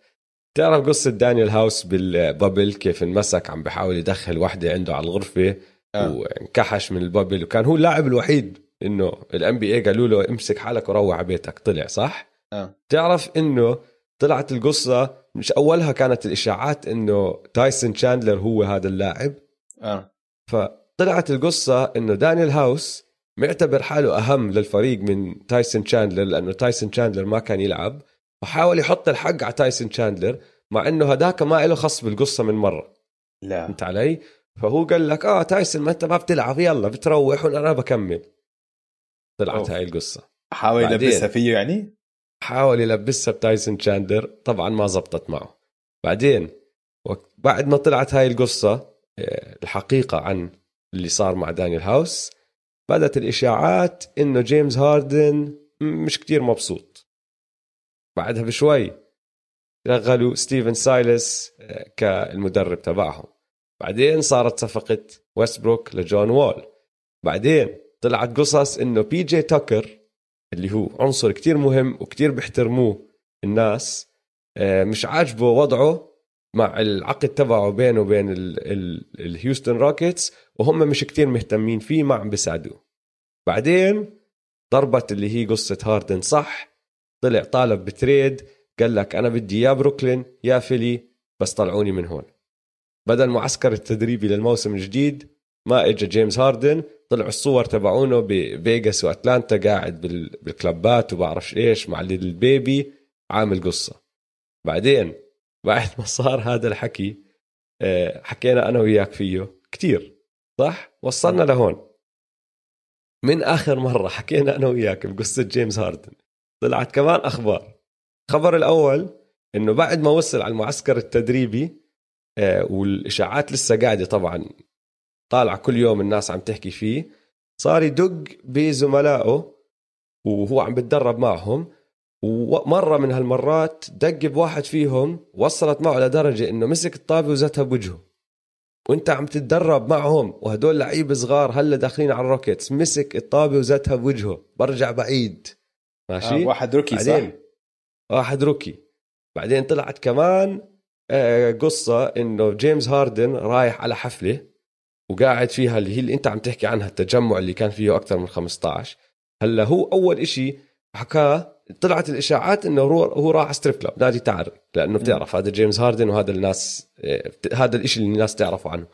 تعرف قصة دانيال هاوس بال bubble؟ كيف انمسك عم بحاول يدخل وحدة عنده على الغرفة آه. وانكحش من ال bubble. وكان هو اللاعب الوحيد إنه ال NBA قالوا له امسك حالك وروح على بيتك. طلع صح؟ آه. تعرف إنه طلعت القصة مش أولها كانت الإشاعات إنه تايسون شاندلر هو هذا اللاعب؟ آه. فطلعت القصة إنه دانيال هاوس معتبر حاله أهم للفريق من تايسون شاندلر لأنه تايسون شاندلر ما كان يلعب فحاول يحط الحق على تايسون شاندلر مع إنه هداك ما له خص بالقصة من مرة لا فهمت علي؟ فهو قال لك آه تايسون ما أنت ما بتلعب يلا بتروح وأنا بكمل طلعت أوف. هاي القصة حاول. يلبسها فيه يعني حاول يلبسها بتايسون شاندر طبعا ما زبطت معه بعدين بعد ما طلعت هاي القصة آه، الحقيقة عن اللي صار مع دانيال هاوس بدأت الإشاعات إنه جيمس هاردن مش كتير مبسوط. بعدها بشوي شغلوا ستيفن سايلس آه، كالمدرب تبعهم. بعدين صارت صفقة ويستبروك لجون وول. بعدين طلعت قصص إنه بي جي تاكر اللي هو عنصر كتير مهم وكتير بيحترموه الناس آه، مش عاجبه وضعه مع العقد تبعه بينه وبين ال Houston Rockets وهم مش كتير مهتمين فيه ما عم بيساعدوه. بعدين ضربت اللي هي قصة هاردن صح؟ طلع طالب ب trade قال لك أنا بدي يا بروكلين يا فيلي بس طلعوني من هون. بدل معسكر التدريبي للموسم الجديد ما اجى جيمس هاردن طلعوا الصور تبعونه بفيغاس وأتلانتا قاعد بال clubات وبعرفش إيش مع البيبي عامل قصة. بعدين بعد ما صار هذا الحكي آه، حكينا أنا وياك فيه كتير صح؟ وصلنا لهون. من آخر مرة حكينا أنا وياك بقصة جيمس هاردن طلعت كمان أخبار. الخبر الأول إنه بعد ما وصل على المعسكر التدريبي آه، والإشاعات لسه قاعدة طبعا طالعة كل يوم الناس عم تحكي فيه صار يدق بزملائه وهو عم بتدرب معهم ومرة من هالمرات دق بواحد فيهم وصلت معه لدرجة إنه مسك الطابة وزتها بوجهه. وأنت عم تتدرب معهم وهدول لعيبة صغار هلأ داخلين على ال Rockets مسك الطابة وزتها بوجهه. برجع بعيد. ماشي؟ آه واحد rookie بعدين؟ صح؟ واحد rookie. بعدين طلعت كمان آه، قصة إنه جيمس هاردن رايح على حفلة وقاعد فيها اللي هي اللي أنت عم تحكي عنها التجمع اللي كان فيه أكثر من 15 هلأ هو أول إشي حكاه طلعت الإشاعات إنه هو هو راح strip club نادي تعري لأنه بتعرف هذا جيمس هاردن وهذا الناس آه، هذا الإشي اللي الناس تعرفه عنه.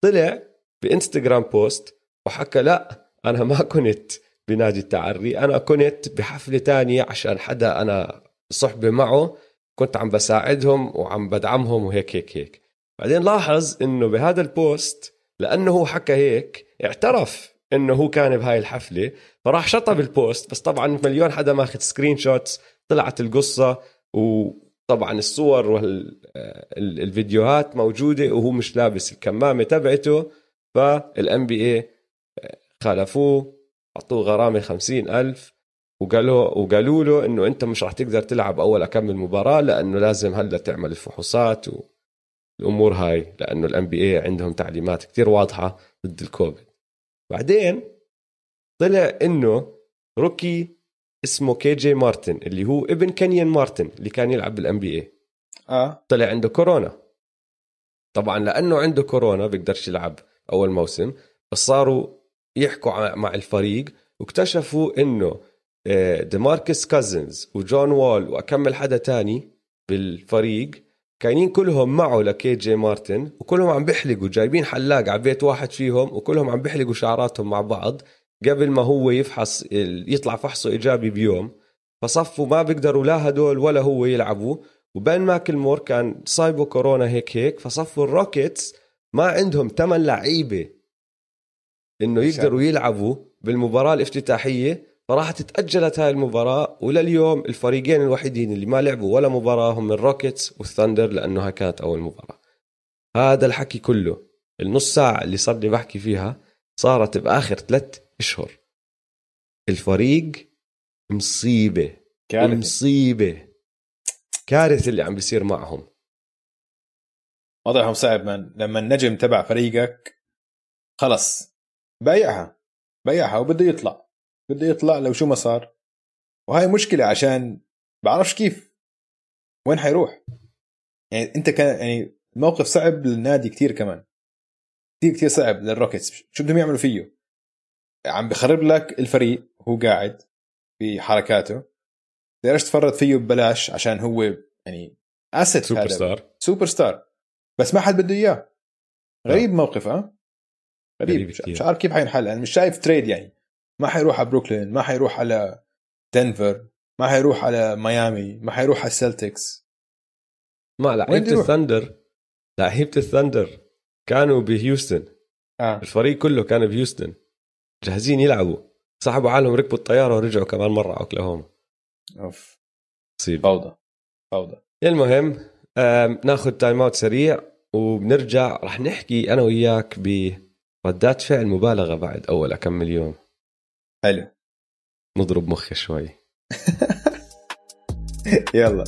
طلع ب Instagram post وحكى لا أنا ما كنت بنادي التعري أنا كنت بحفلة تانية عشان حدا أنا صحبة معه كنت عم بساعدهم وعم بدعمهم وهيك هيك هيك. بعدين لاحظ إنه بهذا ال post لأنه هو حكى هيك اعترف إنه هو كان بهاي الحفلة. فراح شطب البوست بس طبعا مليون حدا ماخذ screenshots طلعت القصة وطبعا الصور والفيديوهات موجودة وهو مش لابس الكمامة تبعته. فال NBA خالفوه أعطوه غرامة خمسين ألف وقالوا وقالوا له إنه أنت مش راح تقدر تلعب أول كم مباراه لأنه لازم هلأ تعمل الفحوصات والامور هاي لأنه ال NBA عندهم تعليمات كتير واضحة ضد الكوفيد. بعدين طلع إنه rookie اسمه كي جي مارتن اللي هو ابن كينيان مارتن اللي كان يلعب بال NBA آه. طلع عنده كورونا. طبعا لأنه عنده كورونا بيقدرش يلعب أول موسم بس صاروا يحكوا مع الفريق واكتشفوا إنه ديماركس كازنز وجون وول وكم حدا تاني بالفريق كاينين كلهم معه لكي جي مارتن وكلهم عم بيحلقوا جايبين حلاق على بيت واحد فيهم وكلهم عم بيحلقوا شعراتهم مع بعض قبل ما هو يفحص يطلع فحصه إيجابي بيوم. فصفوا ما بيقدروا لا هدول ولا هو يلعبوا. وبين ماكلمور كان صايبه كورونا هيك هيك فصفوا ال Rockets ما عندهم ثمان لعيبة إنه يقدروا يلعبوا بالمباراة الافتتاحية. فراحت تأجلت هاي المباراة ولليوم الفريقين الوحيدين اللي ما لعبوا ولا مباراة هم ال Rockets وال Thunder لأنه هاي كانت أول مباراة. هذا الحكي كله النص ساعة اللي صار لي بحكي فيها صارت بآخر ثلاث أشهر. الفريق مصيبة كارثة. مصيبة. كارثة اللي عم بيصير معهم. وضعهم صعب من لما النجم تبع فريقك خلص بايعها بايعها وبده يطلع. بده يطلع لو شو ما صار. وهاي مشكلة عشان بعرفش كيف. وين حيروح؟ يعني انت كان يعني الموقف صعب للنادي كتير كمان. كثير كثير صعب لل Rockets. شو بدهم يعملوا فيه؟ عم بخرب لك الفريق هو قاعد في حركاته تقدرش تفرط فيه ببلاش عشان هو يعني asset superstar superstar بس ما حد بده إياه. غريب موقف ها؟ غريب. مش عارف كيف حينحل. أنا مش شايف trade يعني. ما حيروح على بروكلين ما حيروح على دنفر ما حيروح على ميامي ما حيروح على ال Celtics ما لعيبه ال Thunder لعيبه ال Thunder كانوا بهيوستن. آه. الفريق كله كان بهيوستن. جاهزين يلعبوا. سحبوا حالهم ركبوا الطيارة ورجعوا كمان مرة على أوكلاهوما. أوف. صيب فوضى فوضى. المهم ناخذ timeout سريع وبنرجع. رح نحكي أنا وياك بردات فعل مبالغة بعد أول كم يوم حلو. نضرب مخي شوي. يلا.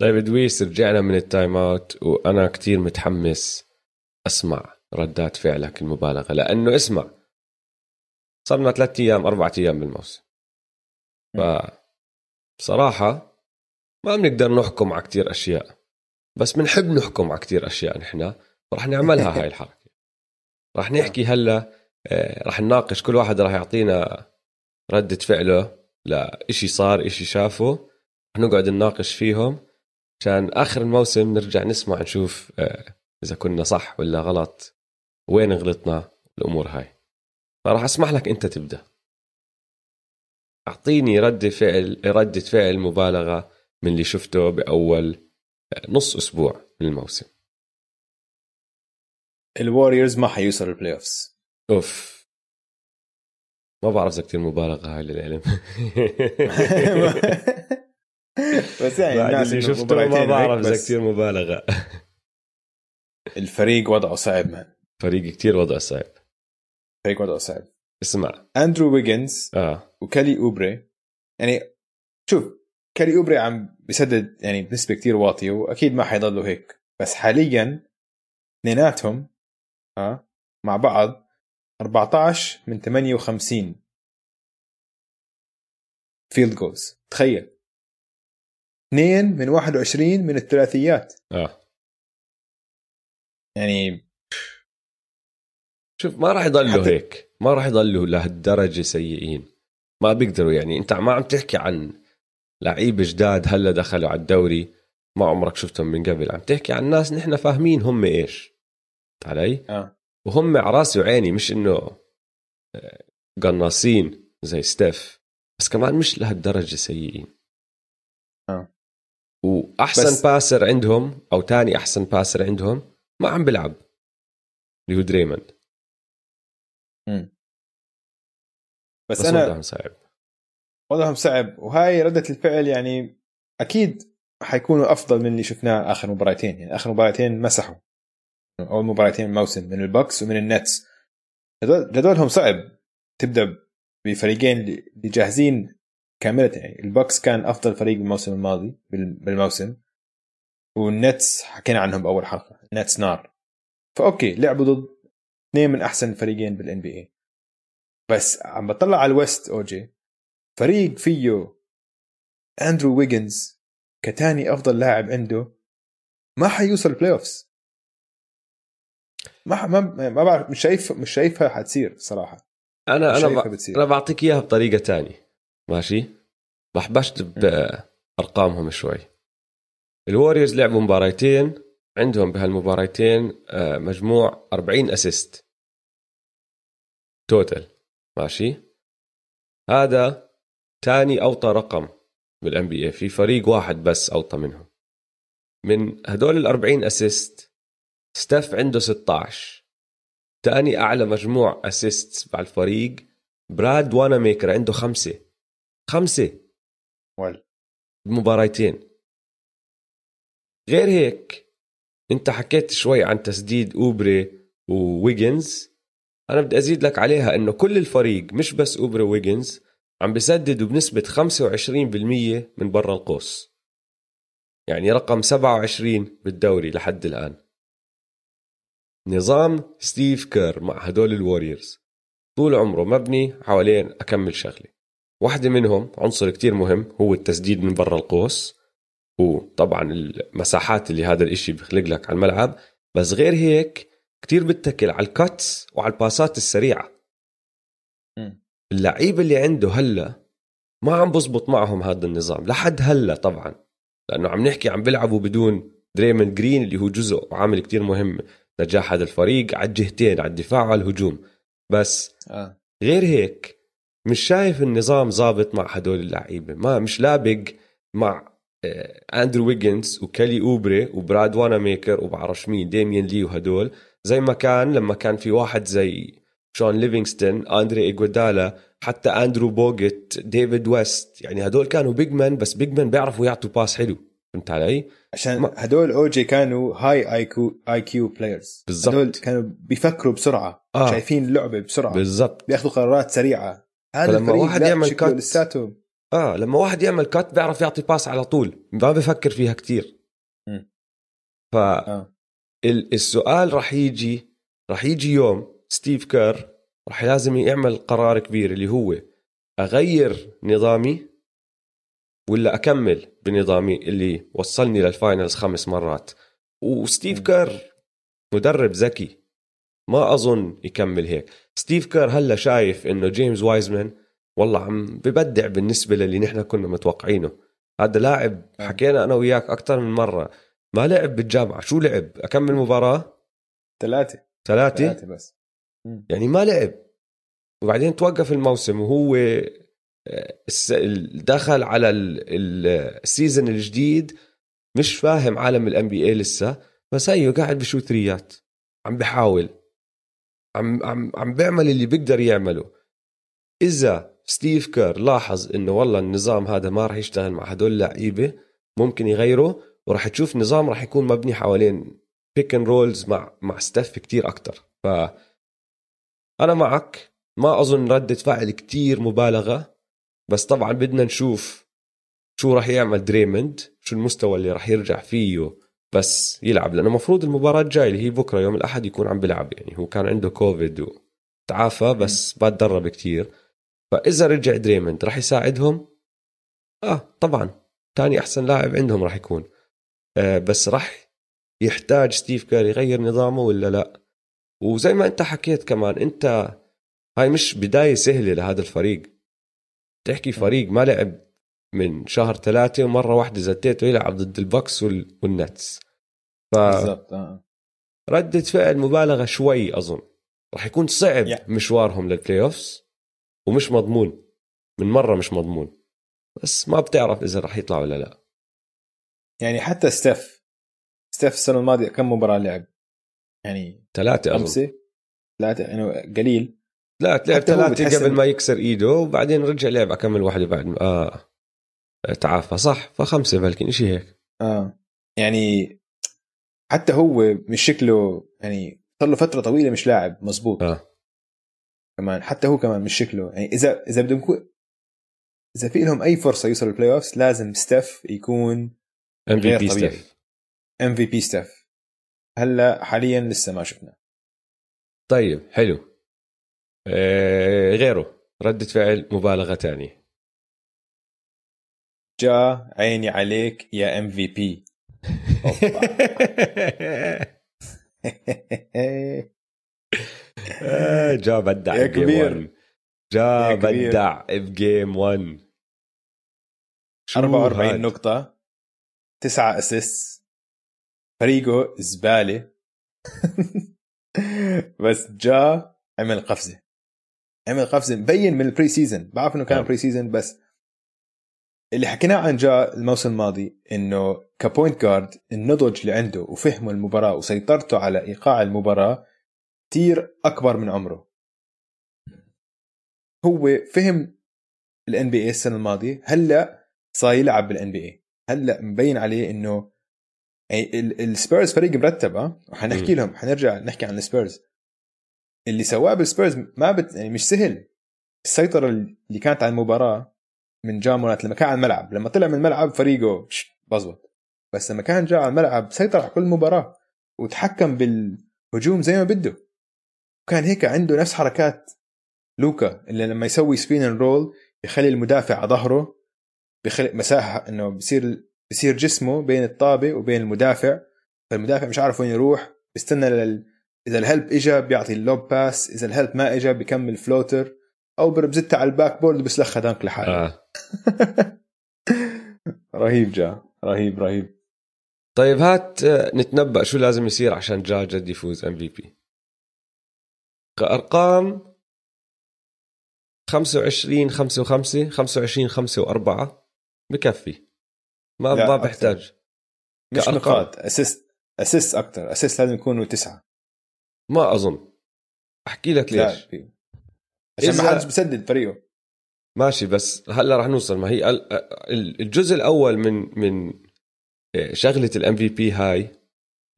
طيب ادويس رجعنا من ال timeout وأنا كتير متحمس أسمع ردات فعلك المبالغة لأنه اسمع. صرنا ثلاثة أيام اربعة أيام بالموسم. ف بصراحه ما بنقدر نحكم على كتير أشياء بس بنحب نحكم على كتير أشياء نحن ورح نعملها هاي الحركة. رح نحكي هلأ آه، رح نناقش كل واحد رح يعطينا ردة فعله لإشي صار إشي شافه رح نقعد نناقش فيهم. عشان آخر الموسم نرجع نسمع نشوف آه، إذا كنا صح ولا غلط وين غلطنا الأمور هاي. فراح أسمح لك أنت تبدأ. أعطيني ردة فعل ردة فعل مبالغة من اللي شفته بأول آه، نص أسبوع من الموسم. ال Warriors ما حيوصل ال playoffs أوف. ما بعرف إذا كثير مبالغة هاي للعلم. بس يعني بعد الناس اللي شفته ما بعرف إذا كثير مبالغة. الفريق وضعه صعب man فريق كثير وضع صعب. الفريق وضعه صعب اسمع اندرو ويجنز آه وكالي اوبري يعني شوف كالي اوبري عم بيسدد يعني بنسبة كتير واطية وأكيد ما حيضلوا هيك. بس حاليا اثنيناتهم آه مع بعض 14 من 58 field goals تخيل. اثنين من 21 من الثلاثيات. آه. يعني شوف ما راح يضلوا هيك. ما راح يضلوا لهالدرجة سيئين. ما بيقدروا يعني. انت ما عم تحكي عن لعيبه جداد هلا دخلوا على الدوري ما عمرك شفتهم من قبل. عم تحكي عن ناس نحن فاهمين هم إيش. فهمت علي؟ آه. وهم على راسي وعيني مش إنه آه، قناصين زي ستيف. بس كمان مش لهالدرجة سيئين. آه. وأحسن pass- passer عندهم أو تاني أحسن passer عندهم ما عم بيلعب. اللي هو دريموند مم. بس, بس أنا وضعهم صعب. وضعهم صعب وهاي ردة الفعل يعني أكيد حيكونوا أفضل من اللي شفناه آخر مباراتين يعني آخر مباراتين مسحوا. أول مباراتين الموسم من ال Bucks ومن ال Nets. هدول هدولهم صعب. تبدأ بفريقين اللي جاهزين كاملة يعني ال Bucks كان أفضل فريق بالموسم الماضي بال- بالموسم. وال Nets حكينا عنهم بأول حلقة ال Nets نار. ف okay لعبوا ضد اثنين من أحسن الفريقين بال NBA بس عم بطلع على ال roster okay فريق فيه أندرو ويجنز كتاني أفضل لاعب عنده ما حيوصل playoffs ما ما ما بعرف مش شايف مش شايفها حتصير صراحة. أنا أنا ب... بتصير. أنا بعطيك إياها بطريقة تانية. ماشي؟ بحبشت بارقامهم شوي. ال Warriors لعبوا مباراتين عندهم بهالمباراتين آه، مجموع 40 assist total ماشي؟ هذا تاني أوطى رقم بال NBA في فريق واحد بس أوطى منهم. من هدول ال 40 assist ستيف عنده 16 تاني أعلى مجموع assist مع الفريق براد واناميكر عنده خمسة. خمسة. وال. بمباراتين غير هيك انت حكيت شوي عن تسديد أوبري وويجنز. أنا بدي أزيد لك عليها إنه كل الفريق مش بس أوبري وويجنز عم بسددوا بنسبة 25% من برا القوس. يعني رقم 27 بالدوري لحد الآن. نظام ستيف كير مع هدول ال Warriors. طول عمره مبني حوالين أكم شغلة. واحدة منهم عنصر كتير مهم هو التسديد من برا القوس. وطبعا المساحات اللي هذا الإشي بيخلق لك على الملعب. بس غير هيك كتير بتكل على ال cuts وعلى الباسات السريعة. مم. اللعيبة اللي عنده هلا ما عم بزبط معهم هذا النظام لحد هلا طبعا لأنه عم نحكي عم بيلعبوا بدون دريموند جرين اللي هو جزء وعامل كتير مهم نجاح هذا الفريق على الجهتين على الدفاع وعلى الهجوم. بس آه. غير هيك مش شايف النظام ظابط مع هدول اللعيبة ما مش لابق مع آه، أندرو ويجنز وكيلي أوبري وبراد واناميكر وبعرفش مين ديميان لي وهدول. زي ما كان لما كان في واحد زي شون ليفينغستون اندري ايجودالا حتى اندرو بوجت ديفيد ويست يعني هدول كانوا big man بس big man بيعرفوا يعطوا pass حلو. فهمت علي؟ عشان ما- هدول اوجي كانوا high IQ IQ players بالضبط. هدول كانوا بيفكروا بسرعة آه. شايفين اللعبه بسرعة. بالضبط. بياخذوا قرارات سريعة. هذا الفريق واحد يعمل cut- لساته آه لما واحد يعمل cut بيعرف يعطي pass على طول. ما بفكر فيها كتير. مم. ف ال- السؤال رح يجي رح يجي يوم ستيف كير رح لازم يعمل قرار كبير اللي هو أغير نظامي ولا أكمل بنظامي اللي وصلني لل finals خمس مرات وستيف. كير مدرب ذكي ما أظن يكمل هيك ستيف كير هلا شايف إنه جيمس وايزمان والله عم ببدع بالنسبة للي نحن كنا متوقعينه هذا لاعب. حكينا أنا وياك أكثر من مرة ما لعب بالجامعة شو لعب؟ أكم مباراة؟ ثلاثة. ثلاثة؟ ثلاثة بس. مم. يعني ما لعب. وبعدين توقف الموسم وهو آه، دخل على ال- ال- ال season الجديد مش فاهم عالم ال NBA لسه بس هيو قاعد بشوت ثريات. عم بحاول. عم عم عم بيعمل اللي بيقدر يعمله. إذا ستيف كير لاحظ إنه والله النظام هذا ما راح يشتغل مع هدول اللعيبة ممكن يغيره وراح تشوف نظام راح يكون مبني حوالين pick and rolls مع مع ستيف كتير أكتر. ف أنا معك. ما أظن ردة فعل كتير مبالغة. بس طبعا بدنا نشوف شو راح يعمل دريموند شو المستوى اللي راح يرجع فيه بس يلعب. لأنه المفروض المباراة الجاية اللي هي بكرة يوم الأحد يكون عم بيلعب. يعني هو كان عنده كوفيد وتعافى بس ما تدرب كتير. فإذا رجع دريموند راح يساعدهم؟ آه طبعا. تاني أحسن لاعب عندهم راح يكون. بس راح يحتاج ستيف كير يغير نظامه ولا لا؟ وزي ما انت حكيت كمان انت هاي مش بداية سهلة لهذا الفريق. تحكي فريق ما لعب من شهر ثلاثة ومرة واحدة زتيته يلعب ضد ال Bucks وال- وال Nets. بالضبط آه. فردة فعل مبالغة شوي أظن. راح يكون صعب Yeah. مشوارهم لل playoffs ومش مضمون. من مرة مش مضمون. بس ما بتعرف إذا راح يطلع ولا لا. يعني حتى ستيف ستيف السنة الماضية كم مباراة لعب؟ يعني ثلاثة أظن. خمسة؟ ثلاثة يعني قليل. لا لعب بتحس قبل ما يكسر إيده وبعدين رجع لعب أكم واحدة بعد. ما آه. تعافى. صح فخمسة بلكن إشي هيك. آه. يعني حتى هو مش شكله يعني صار له فترة طويلة مش لاعب مزبوط آه. كمان حتى هو كمان مش شكله. يعني إذا إذا بدهم إذا في لهم أي فرصة يوصلوا ال playoffs لازم ستيف يكون MVP. ستيف MVP ستيف هلا حاليا لسه ما شفنا طيب حلو. آه غيره. ردة فعل مبالغة تانية. جا عيني عليك يا MVP جا بدع يا كبير. 1 جا. بدع بجيم 1 شو 44 هاد؟ نقطة. تسعة assist فريقه زبالة بس جا عمل قفزة. عمل قفزة مبين من ال pre-season بعرف إنه كان نعم. pre-season بس اللي حكيناه عن Ja الموسم الماضي إنه ك point guard النضج اللي عنده وفهمه المباراة وسيطرته على إيقاع المباراة كتير أكبر من عمره. هو فهم ال NBA السنة الماضية هلأ صار يلعب بال NBA هلأ مبين عليه إنه ال- السبيرز فريق مرتب آه وحنحكي. لهم حنرجع نحكي عن السبيرز اللي سواه بالسبيرز ما بت يعني مش سهل. السيطرة اللي كانت على المباراة من Ja Morant لما كان على الملعب لما طلع من الملعب فريقه بزبط. بس لما كان Ja على الملعب سيطر على كل مباراة وتحكم بالهجوم زي ما بده. وكان هيك عنده نفس حركات لوكا اللي لما يسوي spin roll يخلي المدافع على ظهره بخلق مساحة إنه بصير بصير جسمه بين الطابة وبين المدافع. فالمدافع مش عارف وين يروح. بيستنى لل... إذا ال help اجى بيعطي ال lob pass. إذا ال help ما اجى بيكمل floater. أو بزتها على الباك بورد بيسلخها dunk لحاله. آه. رهيب Ja. رهيب رهيب. طيب هات آه، نتنبأ شو لازم يصير عشان Ja جد يفوز MVP كأرقام 25 5 و5 25 5 و4 بكفي. ما لا، ما. بحتاج مش. نقاط. assist. assist أكثر. assist لازم يكونوا تسعة. ما أظن. أحكي لك لا ليش. في- عشان ما حدش بسدد فريقه. ماشي بس هلا رح نوصل. ما هي ال- ال- الجزء الأول من من شغلة ال MVP هاي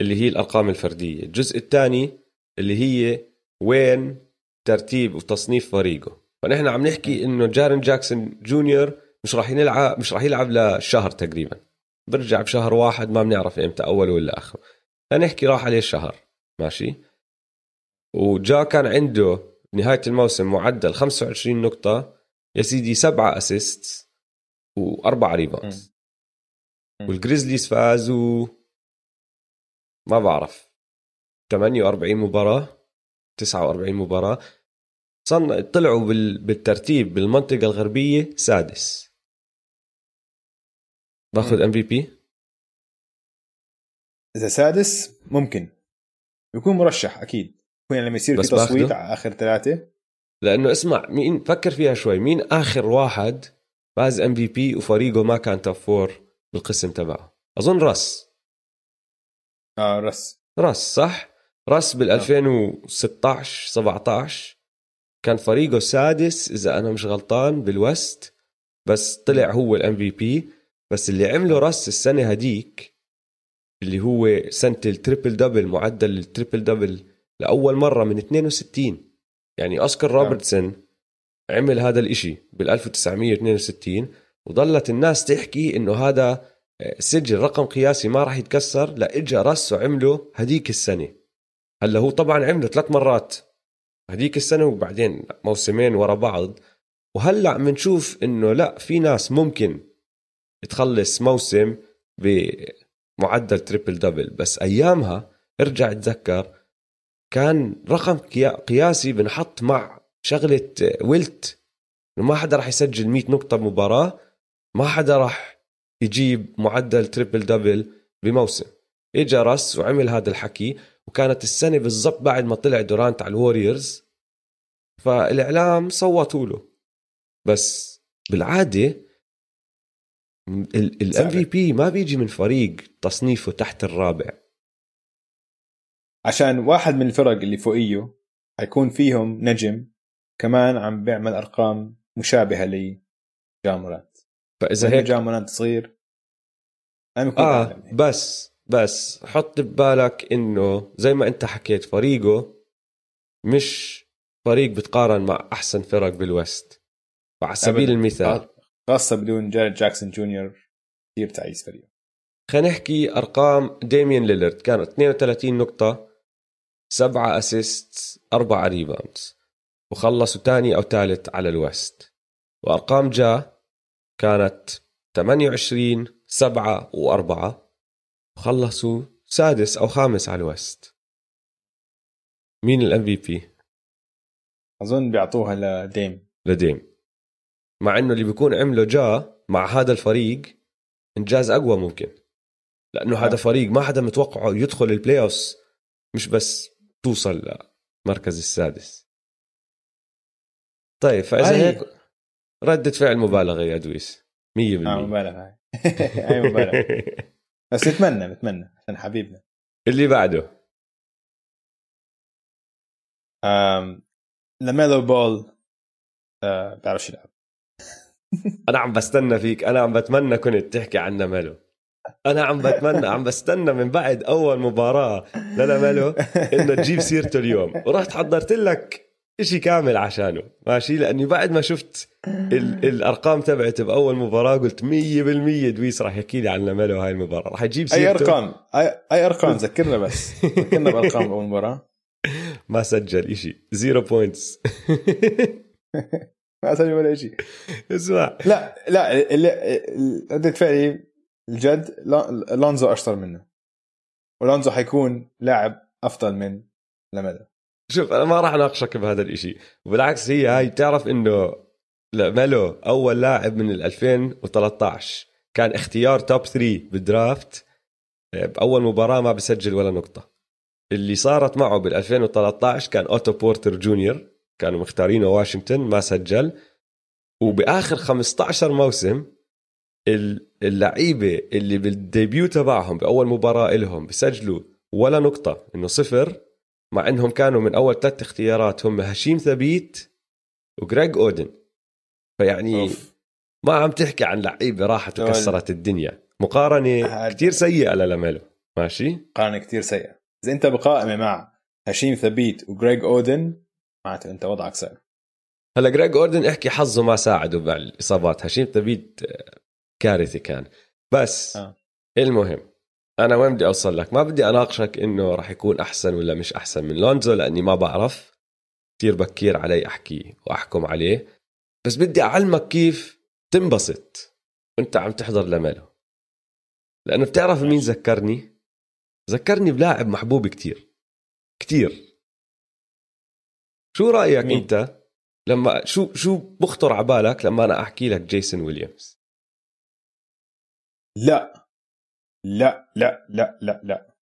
اللي هي الأرقام الفردية. الجزء الثاني اللي هي وين ترتيب وتصنيف فريقه. فنحن عم نحكي إنه Jaren Jackson Junior مش راح يلعب مش راح يلعب لشهر تقريبا. برجع بشهر واحد ما بنعرف إمتى أول ولا آخر. فنحكي راح عليه شهر ماشي؟ و Ja كان عنده نهاية الموسم معدل 25 نقطة يا سيدي سبعة assist وأربعة rebounds وال Grizzlies فازوا. ما بعرف. 48 مباراة 49 مباراة. صن طلعوا بالترتيب بالمنطقة الغربية سادس. باخذ MVP إذا سادس ممكن. يكون مرشح أكيد. يعني لما يصير في تصويت على آخر ثلاثة. لأنه اسمع مين فكر فيها شوي. مين آخر واحد فاز MVP وفريقه ما كان top four بالقسم تبعه؟ أظن Russ. آه Russ. Russ صح؟ Russ بال 2016 17 كان فريقه سادس إذا أنا مش غلطان بال West. بس طلع هو ال MVP بس اللي عمله Russ السنة هديك اللي هو سنة ال triple double معدل ال triple double لأول مرة من 62 يعني أوسكار نعم. Robertson عمل هذا الإشي بال 1962 وظلت الناس تحكي إنه هذا آه، سجل رقم قياسي ما راح يتكسر لا اجى Russ وعمله هديك السنة. هلأ هو طبعا عمله ثلاث مرات هديك السنة وبعدين موسمين ورا بعض. وهلأ بنشوف إنه لأ في ناس ممكن تخلص موسم بمعدل triple double بس أيامها ارجع اتذكر كان رقم قياسي بنحط مع شغلة Wilt إنه ما حدا راح يسجل 100 نقطة بمباراه ما حدا راح يجيب معدل triple double بموسم. اجى Russ وعمل هذا الحكي وكانت السنة بالضبط بعد ما طلع Durant على ال Warriors. فالإعلام صوتوا له. بس بالعادة الام في بي ما بيجي من فريق تصنيفه تحت الرابع. عشان واحد من الفرق اللي فوقيه حيكون فيهم نجم كمان عم بيعمل أرقام مشابهة لجامورانت. فإذا هيك جامورانت صغير آه بس بس حط ببالك إنه زي ما أنت حكيت فريقه مش فريق بتقارن مع أحسن فرق بالوست. وعلى سبيل المثال. خاصة بدون Jaren Jackson Junior كثير تعيس فريق. خلينا نحكي أرقام. Damian Lillard كانت 32 نقطة سبعة assist أربعة rebounds وخلصوا ثاني أو ثالث على ال West. وأرقام Ja كانت 28 سبعة وأربعة وخلصوا سادس أو خامس على ال West. مين ال MVP؟ أظن بيعطوها ل Dame. ل Dame. مع إنه اللي بيكون عمله Ja مع هذا الفريق انجاز أقوى ممكن. لأنه هذا فريق ما حدا متوقعه يدخل ال playoffs مش بس توصل لمركز السادس. طيب فإذا هيك ردة فعل مبالغة يا دويس. 100% آه مبالغة. هاي مبالغة. بس نتمنى نتمنى عشان حبيبنا. اللي بعده. لميلو بول آه بعرفش يلعب أنا عم بستنى فيك. أنا عم بتمنى كنت تحكي عن لميلو أنا عم بتمنى عم بستنى من بعد أول مباراة للميلو إنه تجيب سيرته اليوم. ورحت حضرت لك إشي كامل عشانه. ماشي؟ لأني بعد ما شفت ال الأرقام تبعته بأول مباراة قلت 100% دويس راح يحكي لي عن LaMelo هاي المباراة. راح يجيب سيرته. اي أرقام؟ أي, أي أرقام؟ ذكرنا بس. ذكرنا بأرقام أول مباراة. ما سجل إشي. zero points ما سجل ولا شيء اسمع. لا لا اللي ردة فعلي الجد Lonzo أشطر منه. و Lonzo حيكون لاعب أفضل من LaMelo شوف أنا ما راح أناقشك بهذا الإشي. وبالعكس هي هاي بتعرف إنه ميلو أول لاعب من 2013 كان اختيار top 3 بال draft. بأول مباراة ما بسجل ولا نقطة. اللي صارت معه بال 2013 كان أوتو بورتر جونيور. كانوا مختارينه واشنطن ما سجل. وبآخر 15 موسم اللعيبة اللي بال debut تبعهم بأول مباراة لهم بسجلوا ولا نقطة إنه صفر مع إنهم كانوا من أول ثلاث اختيارات. هم هشيم ثابيت وجريج أودن. فيعني oof. ما عم تحكي عن لعيبة راحت وكسرت الدنيا. مقارنة كثير سيئة للاميلو ماشي؟ مقارنة كثير سيئة. إذا أنت بقائمة مع هشيم ثبيت وجريج أودن معناته أنت وضعك صعب هلا جريج أودن احكي حظه ما ساعده بالاصابات هشيم تبيت كارثي كان. بس آه. المهم أنا وين بدي أوصل لك؟ ما بدي أناقشك إنه راح يكون أحسن ولا مش أحسن من لونزو لأني ما بعرف. كثير بكير علي أحكي وأحكم عليه. بس بدي أعلمك كيف تنبسط وأنت عم تحضر لميلو لأنه بتعرف مين ذكرني؟ ذكرني بلاعب محبوب كتير. كتير. شو رأيك مين؟ أنت لما شو شو بخطر على بالك لما أنا أحكي لك جيسون ويليامز؟ لا. لا لا لا لا لا.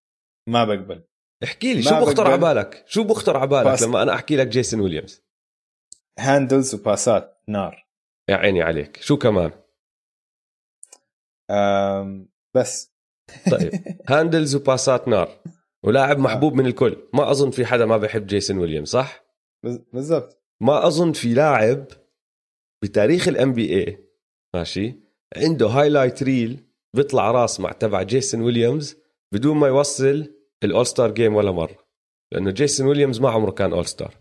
ما بقبل. احكي لي شو بخطر على. بالك؟ شو بخطر على بالك. لما أنا أحكي لك جيسون ويليامز؟ handles وباسات نار. يا عيني عليك. شو كمان؟ أم بس. طيب. handles وباسات نار. ولاعب محبوب من الكل. ما أظن في حدا ما بيحب جيسون ويليامز صح؟ بالضبط. ما أظن في لاعب بتاريخ ال NBA ماشي عنده highlight reel بيطلع راس مع تبع جيسون ويليامز بدون ما يوصل ال all-star game ولا مرة لأنه جيسون ويليامز ما عمره كان all-star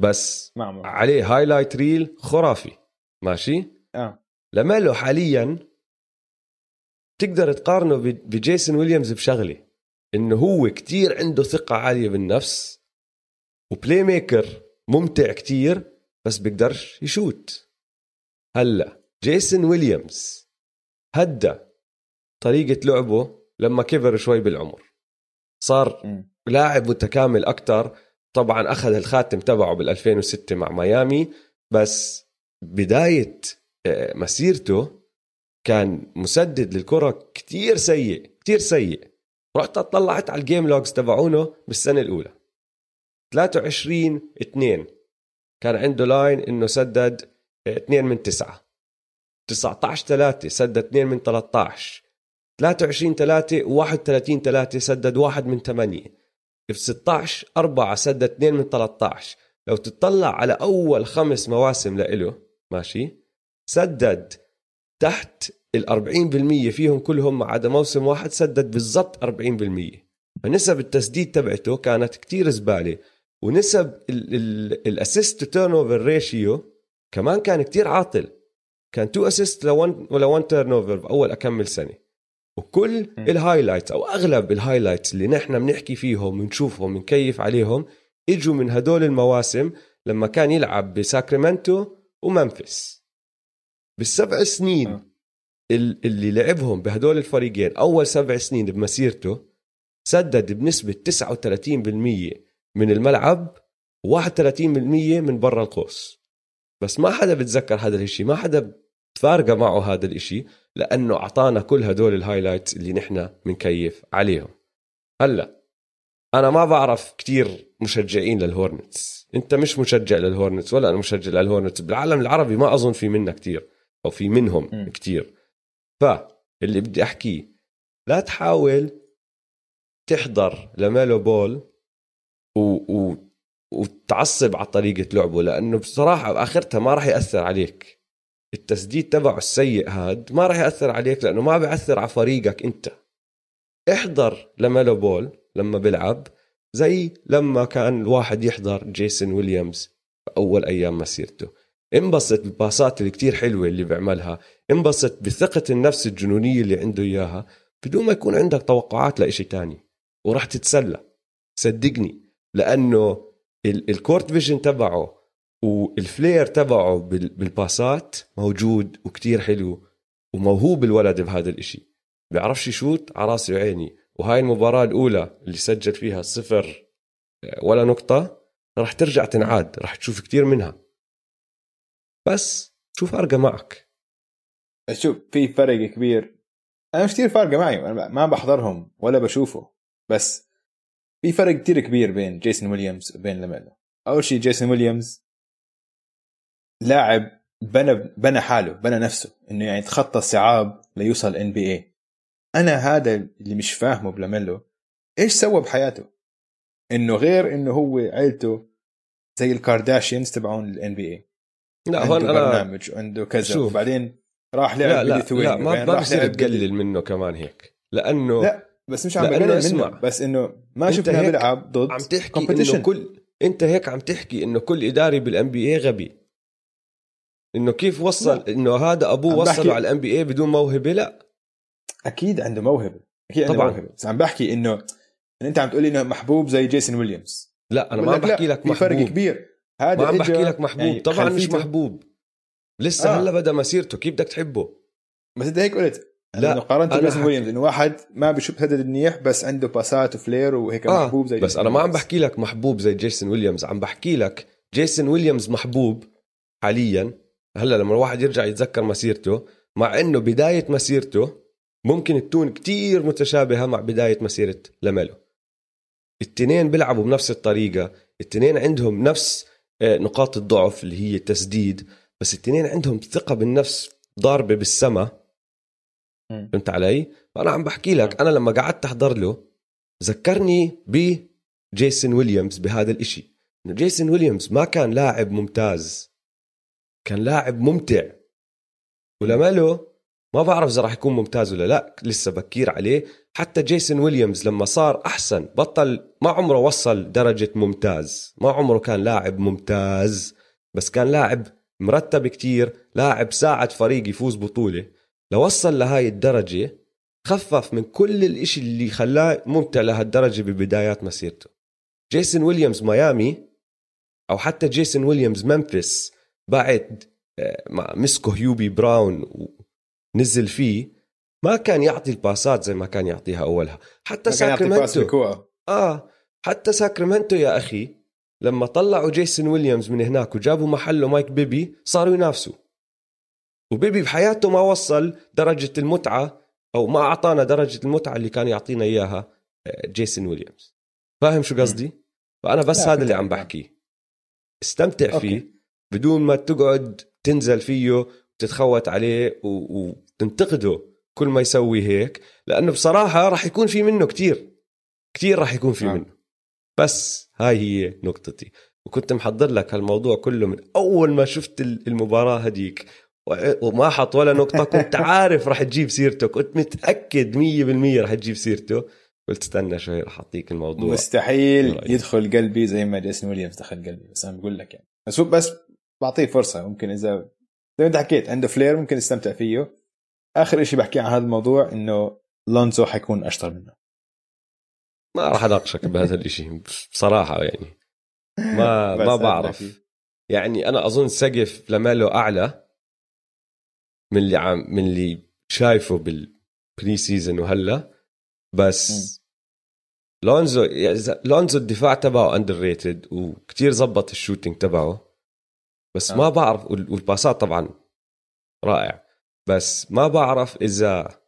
بس ما عمره. عليه highlight reel خرافي ماشي؟ آه. لاميلو حاليا تقدر تقارنه بجيسون ويليامز بشغلة إنه هو كتير عنده ثقة عالية بالنفس و playmaker ممتع كتير بس بيقدرش يشوت. هلأ جيسون ويليامز هدّى طريقة لعبه لما كبر شوي بالعمر. صار مم. لاعب متكامل أكثر طبعا أخذ الخاتم تبعه بال 2006 مع ميامي بس بداية آه، مسيرته كان مسدد للكرة كتير سيء كتير سيء. رحت طلعت على ال game logs تبعونه بالسنة الأولى. 23 2 كان عنده لاين إنه سدد 2 من 9 19 3 سدد 2 من 13 23 3 و31 3 سدد 1 من 8 في 16 4 سدد 2 من 13 لو تطلع على أول خمس مواسم لإله ماشي سدد تحت ال 40% فيهم كلهم ما عدا موسم واحد سدد بالضبط 40% فنسب التسديد تبعته كانت كتير زبالة. ونسب ال assist turnover ratio كمان كان كتير عاطل كان 2 assist لون ولا 1 turnover بأول أكمل سنة وكل م. ال highlights أو أغلب ال highlights اللي نحن بنحكي فيهم ونشوفهم ونكيف عليهم إجوا من هدول المواسم لما كان يلعب بساكرامنتو وممفيس بالسبع سنين آه. ال- اللي لعبهم بهدول الفريقين أول سبع سنين بمسيرته سدد بنسبة 39% من الملعب و31% من برا القوس. بس ما حدا بتذكر هذا الإشي ما حدا فارقه معه هذا الإشي لأنه أعطانا كل هدول ال highlights اللي نحن بنكيف عليهم. هلأ أنا ما بعرف كتير مشجعين للهورنتس أنت مش مشجع للهورنتس ولا أنا مشجع للهورنتس بالعالم العربي ما أظن في منا كتير أو في منهم م. كتير. فاللي بدي أحكيه لا تحاول تحضر لميلو بول و, و وتعصب على طريقة لعبه لأنه بصراحة بآخرتها ما راح يأثر عليك. التسديد تبعه السيء هاد ما راح يأثر عليك لأنه ما بيأثر على فريقك أنت. احضر لميلو بول لما بيلعب زي لما كان الواحد يحضر جيسون ويليامز بأول أيام مسيرته. انبسط بالباسات اللي كتير حلوة اللي بيعملها انبسط بثقة النفس الجنونية اللي عنده إياها بدون ما يكون عندك توقعات لإشي تاني وراح تتسلى. صدقني. لأنه ال- ال court vision تبعه وال flair تبعه بال- بالباسات موجود وكتير حلو وموهوب الولد بهذا الإشي. بيعرفش يشوت على راسي وعيني. وهاي المباراة الأولى اللي سجل فيها صفر آه، ولا نقطة راح ترجع تنعاد. راح تشوف كتير منها. بس شو فارقة معك؟ شوف في فرق كبير. أنا مش كثير فارقة معي. أنا ما بحضرهم ولا بشوفه. بس في فرق كتير كبير بين جيسون ويليامز وبين لاميلو أول شيء جيسون ويليامز لاعب بنى بنى حاله بنى نفسه إنه يعني تخطى الصعاب ليوصل NBA أنا هذا اللي مش فاهمه بلاميلو إيش سوى بحياته؟ إنه غير إنه هو عيلته زي الكارداشيانز تبعون الان بي اي لا عنده هون أنا برنامج وعنده كذا. شوف. وبعدين راح لا لعب لا, بليثوانيا لا ما, ما بصير تقلل منه كمان هيك لأنه لا. بس مش عم بقلل منه بس إنه ما أنت شفنا هيك بيلعب ضد عم تحكي. إنه كل أنت هيك عم تحكي إنه كل إداري بال NBA غبي. إنه كيف وصل لا. إنه هذا أبوه وصله على ال NBA بدون موهبة؟ لا. أكيد عنده موهبة. أكيد عنده طبعاً. موهبة. بس عم بحكي انه إن أنت عم تقول لي إنه محبوب زي جيسون ويليامز لا أنا ما عم بحكي لك في فرق محبوب. كبير. هذا ما عم بحكي لك محبوب. يعني طبعا مش محبوب. لسه آه. هلأ بدأ مسيرته. كيف بدك تحبه؟ بس أنت هيك قلت لا، قارنت حك- ويليامز إنه واحد ما بشوف سدد منيح بس عنده باسات و flair وهيك آه محبوب زي بس أنا ما عم. بحكي لك محبوب زي جيسون ويليامز عم بحكي لك جيسون ويليامز محبوب حاليا هلأ لما الواحد يرجع يتذكر مسيرته مع إنه بداية مسيرته ممكن تكون كتير متشابهة مع بداية مسيرة لاميلو التنين بيلعبوا بنفس الطريقة التنين عندهم نفس آه، نقاط الضعف اللي هي التسديد بس التنين عندهم ثقة بالنفس ضاربة بالسما. فهمت علي؟ فأنا عم بحكي لك أنا لما قعدت أحضر له ذكرني بجيسون ويليامز بهذا الإشي. إنه جيسون ويليامز ما كان لاعب ممتاز. كان لاعب ممتع. ولماله ما بعرف إذا راح يكون ممتاز ولا لا لسه بكير عليه. حتى جيسون ويليامز لما صار أحسن بطل ما عمره وصل درجة ممتاز. ما عمره كان لاعب ممتاز بس كان لاعب مرتب كتير لاعب ساعد فريق يفوز بطولة. لوصل لهاي الدرجة خفف من كل الإشي اللي خلاه ممتع لهالدرجة ببدايات مسيرته. جيسون ويليامز ميامي أو حتى جيسون ويليامز ممفيس بعد آه، ما مسكه هيوبي براون ونزل فيه ما كان يعطي الباسات زي ما كان يعطيها أولها. حتى ساكرامنتو آه حتى ساكرامنتو يا أخي لما طلعوا جيسون ويليامز من هناك وجابوا محله مايك بيبي صاروا ينافسوا. وبيبي بحياته ما وصل درجة المتعة أو ما أعطانا درجة المتعة اللي كان يعطينا إياها آه، جيسون ويليامز فاهم شو قصدي؟ فأنا بس هذا اللي. عم بحكيه استمتع okay. فيه بدون ما تقعد تنزل فيه وتتخوت عليه و- وتنتقده كل ما يسوي هيك لأنه بصراحة راح يكون في منه كتير كتير راح يكون في آه. منه بس هاي هي نقطتي وكنت محضر لك هالموضوع كله من أول ما شفت المباراة هديك وما حط ولا نقطة. كنت عارف راح تجيب سيرته كنت متأكد 100% راح تجيب سيرته. قلت استنى شوي راح أعطيك الموضوع. مستحيل رأيك. يدخل قلبي زي ما جيسون ويليامز دخل قلبي. بس أنا بقول لك يعني. بس بس بعطيه فرصة. ممكن اذا زي ما أنت حكيت عنده فلير ممكن يستمتع فيه. آخر شيء بحكي عن هذا الموضوع إنه لونزو حيكون أشطر منه. ما راح أناقشك بهذا الإشي. بصراحة يعني. ما ما بعرف. يعني أنا أظن سقف لاميلو أعلى. من اللي عم من اللي شايفه بال pre-season وهلا. بس لونزو يعني لونزو الدفاع تبعه underrated وكتير زبط ال shooting تبعه. بس آه. ما بعرف وال- والباسات طبعا رائع. بس ما بعرف اذا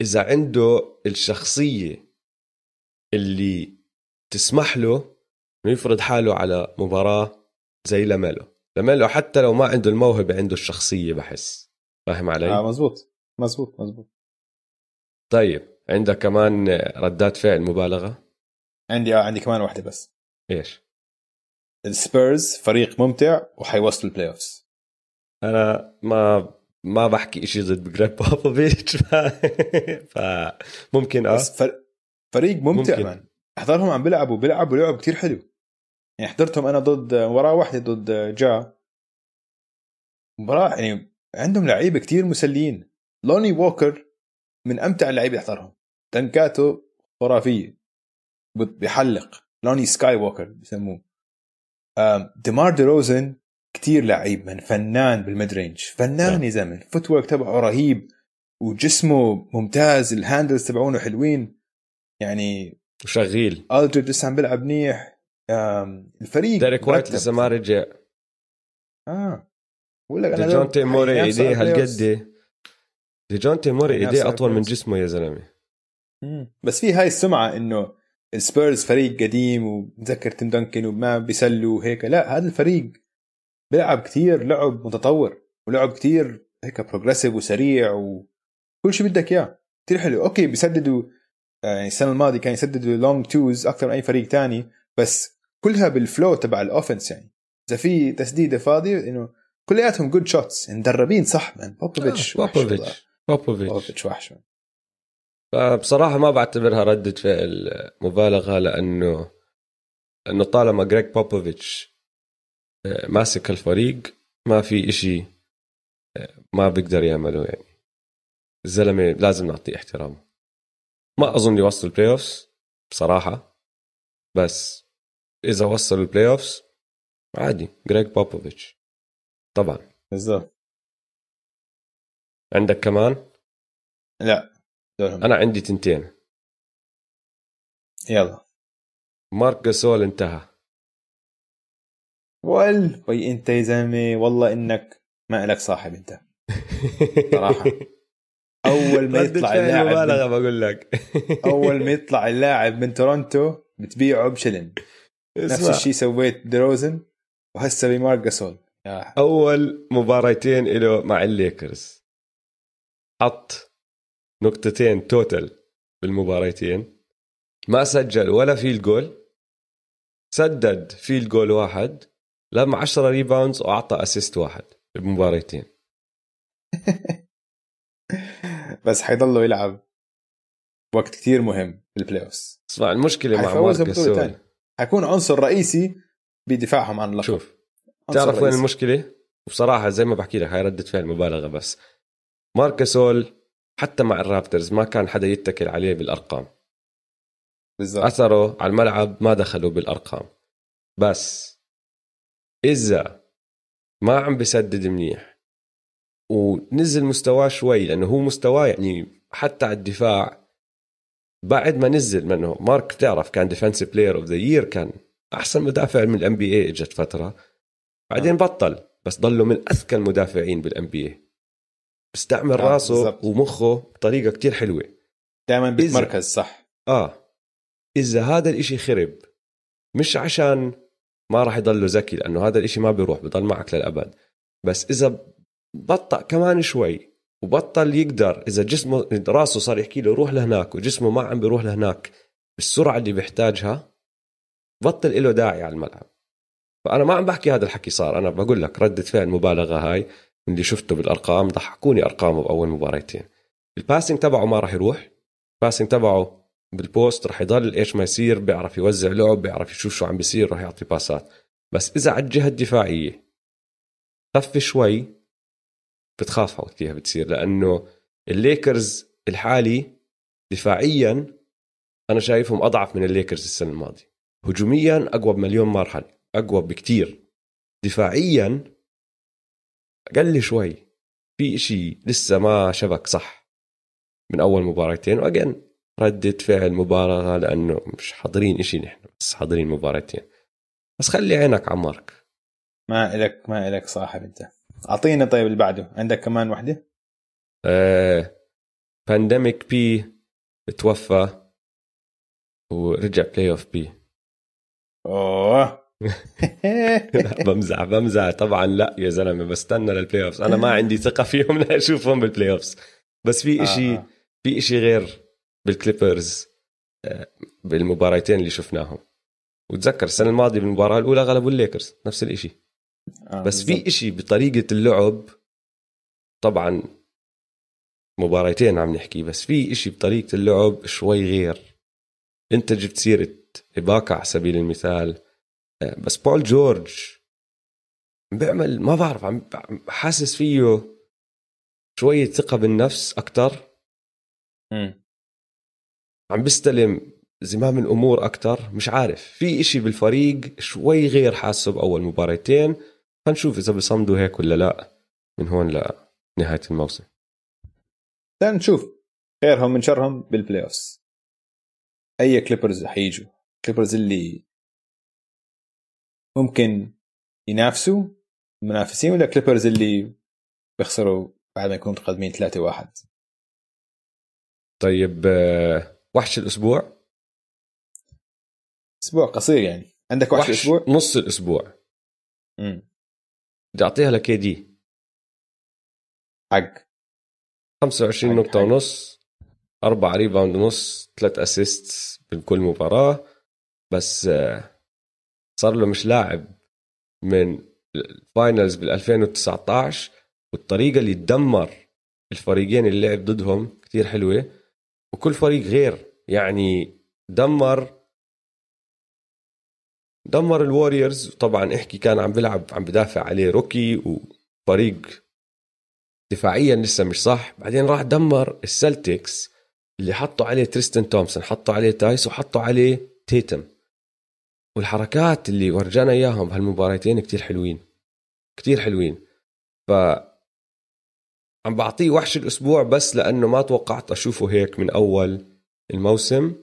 إذا عنده الشخصية اللي تسمح له إنه يفرض حاله على مباراة زي لاميلو. لاميلو حتى لو ما عنده الموهبة عنده الشخصية بحس. فاهم علي؟ آه مزبوط مزبوط مزبوط طيب عندك كمان ردات فعل مبالغة؟ عندي آه عندي كمان واحدة بس. إيش؟ السبيرز فريق ممتع وحيوصلوا ال playoffs أنا ما ما بحكي إشي ضد جريج بوبوفيتش ف... فممكن آه. بس فر... فريق ممتع ممكن. man أحضرهم عم بيلعبوا بيلعبوا لعب كتير حلو. يعني حضرتهم أنا ضد مباراة واحدة ضد جا. مباراة يعني عندهم لعيبة كتير مسليين. لوني ووكر من أمتع اللعيبة اللي احضرهم دنكاته خرافية. بيحلق. لوني سكاي ووكر بسموه. ديمار دي روزن كتير لعيب من فنان بال mid-range. فنان نعم. يا زلمة. ال footwork تبعه رهيب. وجسمه ممتاز. ال handles تبعونه حلوين. يعني وشغيل. ألدريدج لسه عم بيلعب منيح. الفريق ديريك وايت. لسه ما رجع. آه. بقول لك ديجونتي موري حينافسوا إيديه هالقد ديجونتي موري حينافسوا إيديه أطول من جسمه يا زلمه. بس في هاي السمعة إنه السبيرز فريق قديم ومتذكر تيم دنكن وما بيسلوا وهيك. لا هذا الفريق بيلعب كتير لعب متطور ولعب كتير هيك progressive وسريع وكل شيء بدك إياه. كتير حلو. okay بيسددوا آه، يعني السنة الماضية كان يسددوا long twos أكثر من أي فريق تاني بس كلها بال flow تبع ال offense يعني. إذا في تسديدة فاضية إنه كلياتهم good shots مدربين صح man بوبوفيتش آه،. بوبوفيتش بوبوفيتش بوبوفيتش وحش. فبصراحة ما بعتبرها ردة فعل مبالغة لأنه انه طالما جريج بوبوفيتش آه، ماسك الفريق ما في إشي آه، ما بيقدر يعمله يعني. الزلمة لازم نعطيه احترامه. ما أظن يوصل ال play بصراحة. بس إذا وصل ال playoffs عادي جريج بوبوفيتش طبعا. بالضبط. عندك كمان؟ لا دورهم. أنا عندي تنتين. يلا. مارك جاسول انتهى. وال وي انت يا زلمة والله إنك ما لك صاحب انت. صراحة. أول ما يطلع اللاعب مبالغة بقول لك. أول ما يطلع اللاعب من تورونتو بتبيعه بشلن. نفس الشيء سويت دروزن وهسه بمارك جاسول أول مباراتين له مع الليكرز. حط نقطتين total بالمباراتين. ما سجل ولا field goal سدد field goal واحد. لما 10 rebounds وأعطى assist واحد بمباراتين. بس حيضله يلعب وقت كتير مهم بال playoff اسمع المشكلة مع مارك جاسول حيكون عنصر رئيسي بدفاعهم عن اللقب. شوف تعرف وين المشكلة؟ وبصراحة زي ما بحكي لك هاي ردة فعل مبالغة بس. مارك جاسول حتى مع الرابترز ما كان حدا يتكل عليه بالأرقام. بالزبط. أثره على الملعب ما دخلوا بالأرقام. بس إذا ما عم بسدد منيح ونزل مستواه شوي لأنه هو مستواه يعني حتى على الدفاع بعد ما نزل منه مارك بتعرف كان defensive player of the year كان أحسن مدافع من ال NBA إجت فترة. بعدين بطل بس ضله من أذكى المدافعين بال NBA بيستعمل آه راسه بالزبط. ومخه بطريقة كتير حلوة. دائما بيتمركز صح. آه. إذا هذا الإشي خرب مش عشان ما راح يضله ذكي لأنه هذا الإشي ما بيروح بضل معك للأبد. بس إذا بطأ كمان شوي وبطل يقدر إذا جسمه راسه صار يحكي له روح لهناك وجسمه ما عم بيروح لهناك بالسرعة اللي بيحتاجها بطل له داعي على الملعب. فأنا ما عم بحكي هذا الحكي صار أنا بقول لك ردة فعل مبالغة هاي من اللي شفته بالأرقام ضحكوني ارقامه بأول مباريتين. ال passing تبعه ما راح يروح ال passing تبعه بال post راح يضل إيش ما يصير بيعرف يوزع لعب بيعرف يشوف شو عم بيصير راح يعطي باسات بس إذا على الجهة الدفاعية خف شوي بتخاف وقت فيها بتصير لأنه الليكرز الحالي دفاعيا أنا شايفهم أضعف من الليكرز السنة الماضية. هجوميا أقوى بمليون مرحلة أقوى بكتير. دفاعيا أقل شوي. في إشي لسه ما شبك صح من أول مباراتين واجن ردة فعل مبالغة لأنه مش حاضرين إشي نحن بس حاضرين مباراتين. بس خلي عينك على مارك ما إلك ما إلك صاحب أنت. أعطينا طيب اللي بعده. عندك كمان وحدة؟ آه Pandemic P توفى ورجع Playoff P اوه بمزح بمزح. طبعا لا يا زلمة بستنى لل playoff أنا ما عندي ثقة فيهم لاشوفهم بال playoff بس في إشي آه. في إشي غير بال Clippers آه، بالمباراتين اللي شفناهم. وتذكر السنة الماضية بالمباراة الأولى غلبوا الليكرز نفس الإشي. آه بس بالزبط. في إشي بطريقة اللعب طبعا مباراتين عم نحكي بس في إشي بطريقة اللعب شوي غير. أنت جبت سيرة إباكا على سبيل المثال. آه، بس بول جورج بيعمل ما بعرف عم حاسس فيه شوية ثقة بالنفس أكتر. عم بيستلم زمام الأمور أكثر مش عارف. في إشي بالفريق شوي غير حاسه بأول مباراتين فنشوف إذا بيصمدوا هيك ولا لا من هون لنهاية الموسم. نشوف. خيرهم من شرهم بال playoffs أي كليبرز حيجوا كليبرز اللي ممكن ينافسوا المنافسين ولا كليبرز اللي بيخسروا بعد ما يكونوا متقدمين 3 1 طيب آه، وحش الأسبوع؟ أسبوع قصير يعني. عندك وحش, وحش الأسبوع؟ نص الأسبوع. امم بدي أعطيها ل KD. حق. 25 نقطة. ونص أربع rebound ونص ثلاث assist بكل مباراة. بس آه، صار له مش لاعب من ال finals بال 2019 والطريقة اللي تدمر الفريقين اللي لعب ضدهم كتير حلوة. وكل فريق غير يعني دمر دمر الوريورز طبعا إحكي كان عم بيلعب عم بدافع عليه rookie وفريق دفاعيا لسه مش صح. بعدين راح دمر السلتكس اللي حطوا عليه تريستن تومسون حطوا عليه تايس وحطوا عليه تيتم والحركات اللي ورجانا إياهم بهالمباراتين كتير حلوين كتير حلوين. ف عم بعطيه وحش الأسبوع بس لأنه ما توقعت أشوفه هيك من أول الموسم.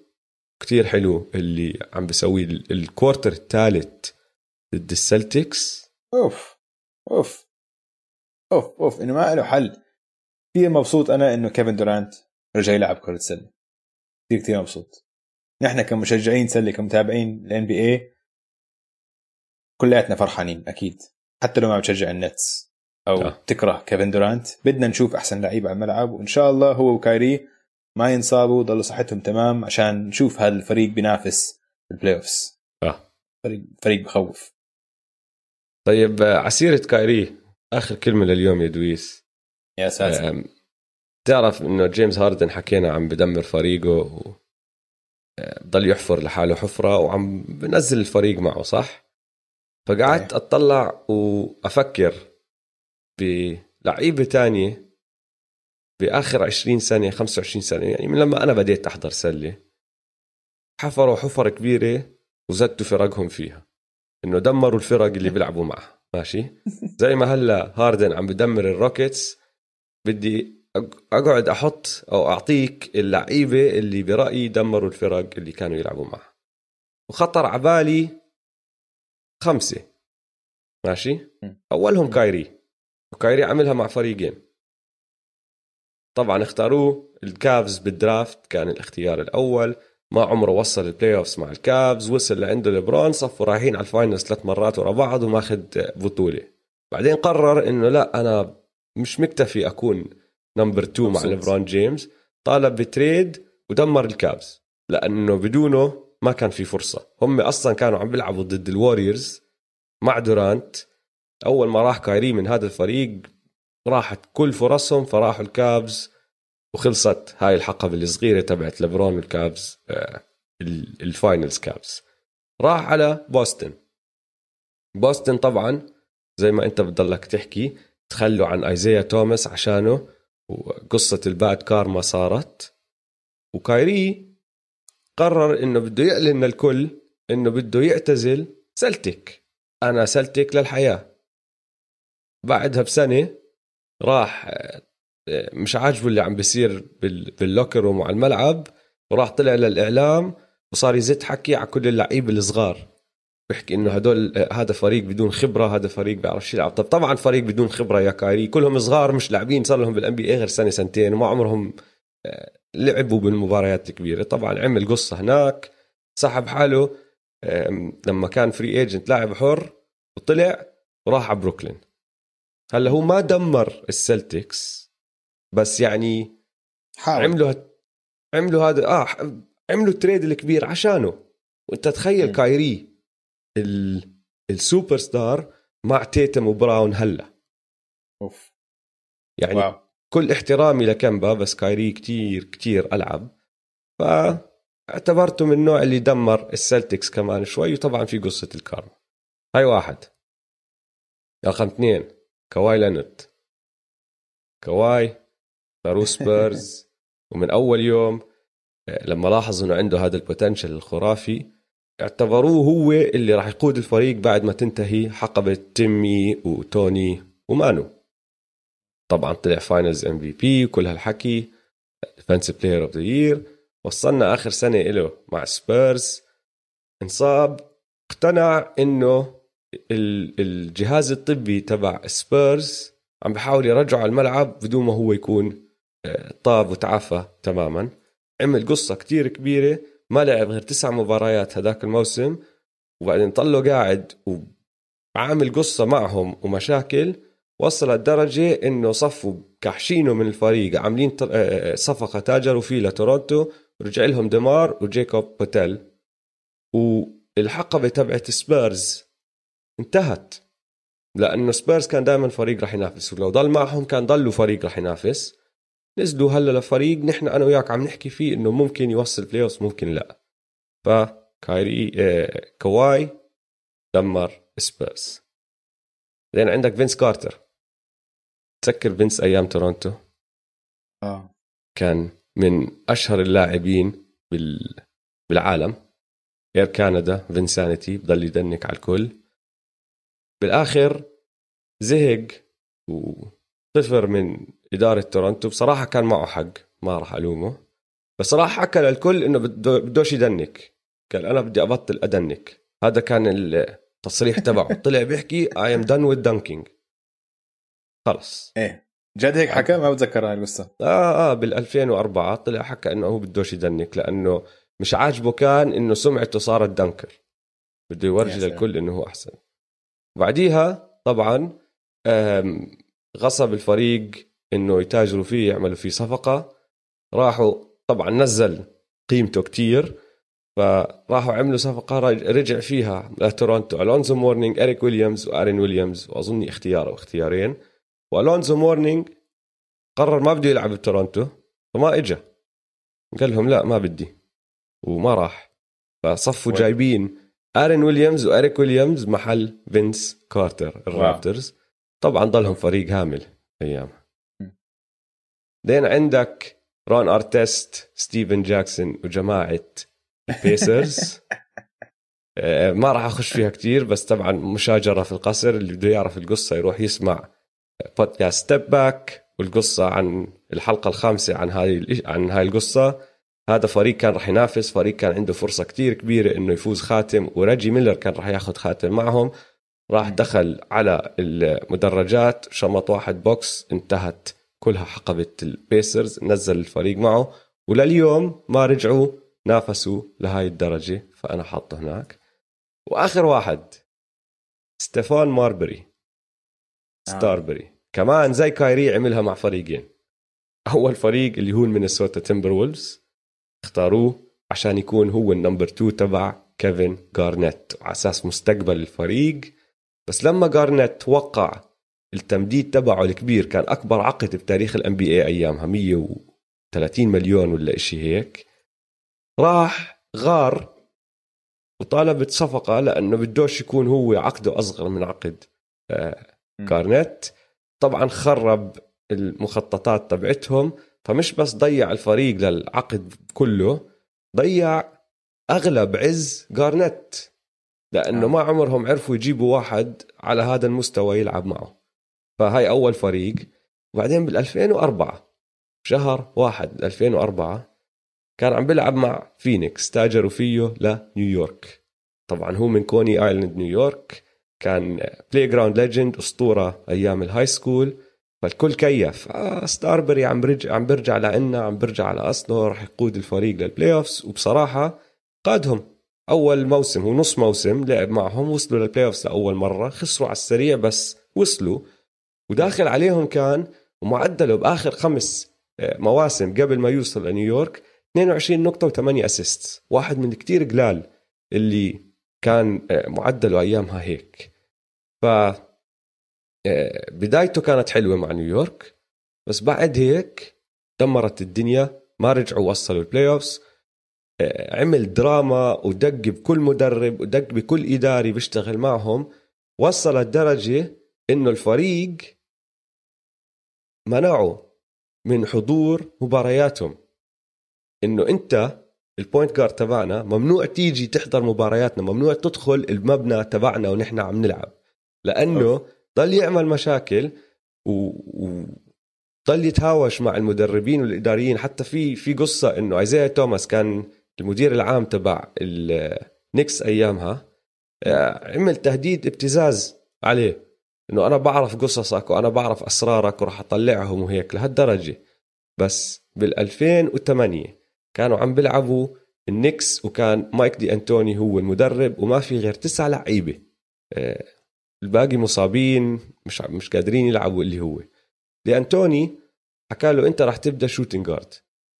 كتير حلو اللي عم بسويه. الكوارتر الثالث ضد السلتكس. أوف أوف أوف أوف إنه ما له حل. كثير مبسوط أنا إنه كيفن دورانت رجع يلعب كرة سلة كثير كثير مبسوط. نحن كمشجعين سلة كمتابعين ال NBA كلياتنا فرحانين أكيد. حتى لو ما بتشجع النتس أو أه. تكره كيفن دورانت بدنا نشوف أحسن لعيب على الملعب وإن شاء الله هو وكايري ما ينصابوا ضلوا صحتهم تمام عشان نشوف هذا الفريق بينافس ال playoffs آه. فريق فريق بخوف. طيب ع سيرة كايري آخر كلمة لليوم يا دويس. يا ساتر. تعرف إنه جيمس هاردن حكينا عم بدمر فريقه و ضل يحفر لحاله حفرة وعم بنزل الفريق معه صح؟ فقعدت أطلع وأفكر بلعيبة تانية بآخر 20 سنه 25 سنه يعني من لما أنا بديت أحضر سلة حفروا حفر كبيرة وزدتوا فرقهم فيها إنه دمروا الفرق اللي بيلعبوا معها ماشي؟ زي ما هلأ هاردن عم بدمر الروكيتس بدي أقعد أحط أو أعطيك اللعيبة اللي برأيي دمروا الفرق اللي كانوا يلعبوا معها. وخطر عبالي خمسة ماشي؟ أولهم كايري وكايري عملها مع فريقين. طبعا اختاروه. الكافز بال draft كان الاختيار الأول. ما عمره وصل ال playoffs مع الكافز وصل لعنده لبرون صفوا رايحين على ال finals ثلاث مرات ورا بعض وماخذ بطولة. بعدين قرر إنه لا أنا مش مكتفي أكون number 2 مع لبرون جيمس. طالب ب trade ودمر الكافز لأنه بدونه ما كان في فرصة. هم أصلا كانوا عم بيلعبوا ضد الوريورز مع دورانت أول ما راح كايري من هذا الفريق راحت كل فرصهم فراحوا الكافز وخلصت هاي الحقبة الصغيرة تبعت لبرون والكافز آه، ال finals كافز راح على بوسطن. بوسطن طبعا زي ما أنت بتضلك تحكي تخلوا عن آيزيا توماس عشانه وقصة ال bad karma صارت. وكايري قرر إنه بده يعلن للكل إنه بده يعتزل سلتك أنا سلتك للحياة. بعدها بسنة راح مش عاجبه اللي عم بيصير بال locker room وعلى الملعب وراح طلع للإعلام وصار يزت حكي على كل اللعيبة الصغار. بيحكي إنه هدول هذا فريق بدون خبرة هذا فريق بيعرفش يلعب. طب طبعا فريق بدون خبرة يا كايري. كلهم صغار مش لاعبين صار لهم بال NBA غير سنة سنتين وما عمرهم آه، لعبوا بالمباريات الكبيرة. طبعا عمل قصة هناك سحب حاله لما كان free agent لاعب حر وطلع وراح على بروكلين هلا هو ما دمر السلتكس بس يعني حاول. عملوا عملوا هذا آه عملوا ال trade الكبير عشانه. وأنت تخيل م. كايري ال... السوبر ستار مع تيتم وبراون هلا. أوف. يعني واو. كل احترامي لكمبا بس كايري كتير كتير ألعب. فاعتبرته من النوع اللي دمر السلتكس كمان شوي وطبعا في قصة الكارما. هاي واحد. رقم اثنين. كواي لينرد كواي صاروا سبيرز ومن أول يوم آه، لما لاحظوا إنه عنده هذا ال potential الخرافي اعتبروه هو اللي راح يقود الفريق بعد ما تنتهي حقبة تيمي وتوني ومانو. طبعا طلع finals MVP وكل هالحكي defensive player of the year وصلنا آخر سنة له مع سبيرز انصاب اقتنع إنه الجهاز الطبي تبع سبيرز عم بحاول يرجعه على الملعب بدون ما هو يكون آه، طاب وتعافى تماما. عمل قصة كتير كبيرة ما لعب غير تسع مباريات هذاك الموسم وبعدين ضلوا قاعد وعامل قصة معهم ومشاكل وصل لدرجة إنه صفوا كحشينه من الفريق عاملين آه، آه، صفقة تاجروا فيه لتورونتو رجع لهم ديمار وجيكوب بوتيل. والحقبة تبعت سبيرز انتهت. لأنه سبيرز كان دائما فريق رح ينافس. ولو ضل معهم كان ضلوا فريق رح ينافس. نزلوا هلأ لفريق نحن أنا وياك عم نحكي فيه إنه ممكن يوصل play ممكن لأ. فكايري آه كواي دمر سبيرز. بعدين عندك فينس كارتر. تذكر فينس أيام تورونتو؟ آه. كان من أشهر اللاعبين بال... بالعالم. Air Canada Vinsanity بضل ي dunk على الكل. بالآخر زهق وطفر من إدارة تورونتو بصراحة كان معه حق ما راح ألومه. بس راح حكى للكل إنه بدوش يدنك. قال أنا بدي أبطل أدنك. هذا كان التصريح تبعه. طلع بيحكي I am done with dunking خلص. إيه. جد هيك حكى؟ ما بتذكر هاي القصة. آه آه بال 2004 طلع حكى إنه هو بدوش يدنك لأنه مش عاجبه كان إنه سمعته صارت dunker بده يورجي للكل إنه هو أحسن. بعديها طبعا غصب الفريق إنه يتاجروا فيه يعملوا فيه صفقة. راحوا طبعا نزل قيمته كتير فراحوا عملوا صفقة رجع فيها لتورونتو. ألونزو مورنينج إريك ويليامز وارين ويليامز واظني اختيار أو اختيارين وألونزو مورنينج قرر ما بده يلعب بتورونتو فما اجى قال لهم لا ما بدي. وما راح. فصفوا جايبين آرون ويليامز وإريك ويليامز محل فينس كارتر الرابترز. طبعا ضلهم فريق هامل ايامها بعدين عندك رون أرتيست ستيفن جاكسون وجماعة البيسرز آه، ما راح أخش فيها كتير بس طبعا مشاجرة في القصر. اللي بده يعرف القصة يروح يسمع بودكاست ستيب باك والقصة عن الحلقة الخامسة عن هاي عن هاي القصة. هذا فريق كان راح ينافس فريق كان عنده فرصة كتير كبيرة إنه يفوز خاتم وريجي ميلر كان راح ياخذ خاتم معهم. راح دخل على المدرجات شمط واحد بوكس انتهت كلها حقبة البيسرز نزل الفريق معه. ولليوم ما رجعوا نافسوا لهاي الدرجة فأنا حاطه هناك. وآخر واحد ستيفان ماربري. ستاربري. آه. كمان زي كايري عملها مع فريقين. أول فريق اللي هو المينيسوتا تيمبر وولفز اختاروه عشان يكون هو ال number 2 تبع كيفن جارنيت على أساس مستقبل الفريق. بس لما جارنيت وقع التمديد تبعه الكبير كان أكبر عقد بتاريخ ال NBA أيامها 130 مليون ولا إشي هيك راح غار وطالب صفقة لأنه بدوش يكون هو عقده أصغر من عقد جارنيت آه، طبعا خرب المخططات تبعتهم. فمش بس ضيع الفريق للعقد كله ضيع أغلب عز جارنت لأنه آه. ما عمرهم عرفوا يجيبوا واحد على هذا المستوى يلعب معه. فهاي أول فريق. وبعدين بال 2004 شهر واحد 2004 كان عم بيلعب مع فينيكس تاجروا فيه لنيويورك. طبعا هو من كوني آيلاند نيويورك. كان playground legend أسطورة أيام ال high school فالكل كيف. آه ستاربري عم برجع عم برجع لعنا عم برجع على اصله راح يقود الفريق لل playoffs وبصراحة قادهم. أول موسم هو نص موسم لعب معهم وصلوا لل playoffs لأول مرة خسروا على السريع بس وصلوا. وداخل عليهم كان ومعدله بآخر خمس آه، مواسم قبل ما يوصل لنيويورك 22 نقطة و8 assist واحد من كتير قلال اللي كان آه، معدله أيامها هيك. ف بدايته كانت حلوة مع نيويورك بس بعد هيك دمرت الدنيا ما رجعوا وصلوا ال playoffs عمل دراما ودق بكل مدرب ودق بكل إداري بيشتغل معهم. وصل الدرجة إنه الفريق منعوا من حضور مبارياتهم. إنه أنت ال point guard تبعنا ممنوع تيجي تحضر مبارياتنا ممنوع تدخل المبنى تبعنا ونحن عم نلعب. لأنه ضل يعمل مشاكل و... ضل يتهاوش مع المدربين والإداريين. حتى في في قصة إنه ايزايا توماس كان المدير العام تبع النكس أيامها آه، عمل تهديد ابتزاز عليه. إنه أنا بعرف قصصك وأنا بعرف أسرارك وراح أطلعهم وهيك لهالدرجة. بس بال 2008 كانوا عم بيلعبوا النكس وكان مايك دي أنتوني هو المدرب وما في غير تسعة لعيبة آه، الباقي مصابين مش مش قادرين يلعبوا اللي هو. دي انتوني حكى له أنت راح تبدأ shooting guard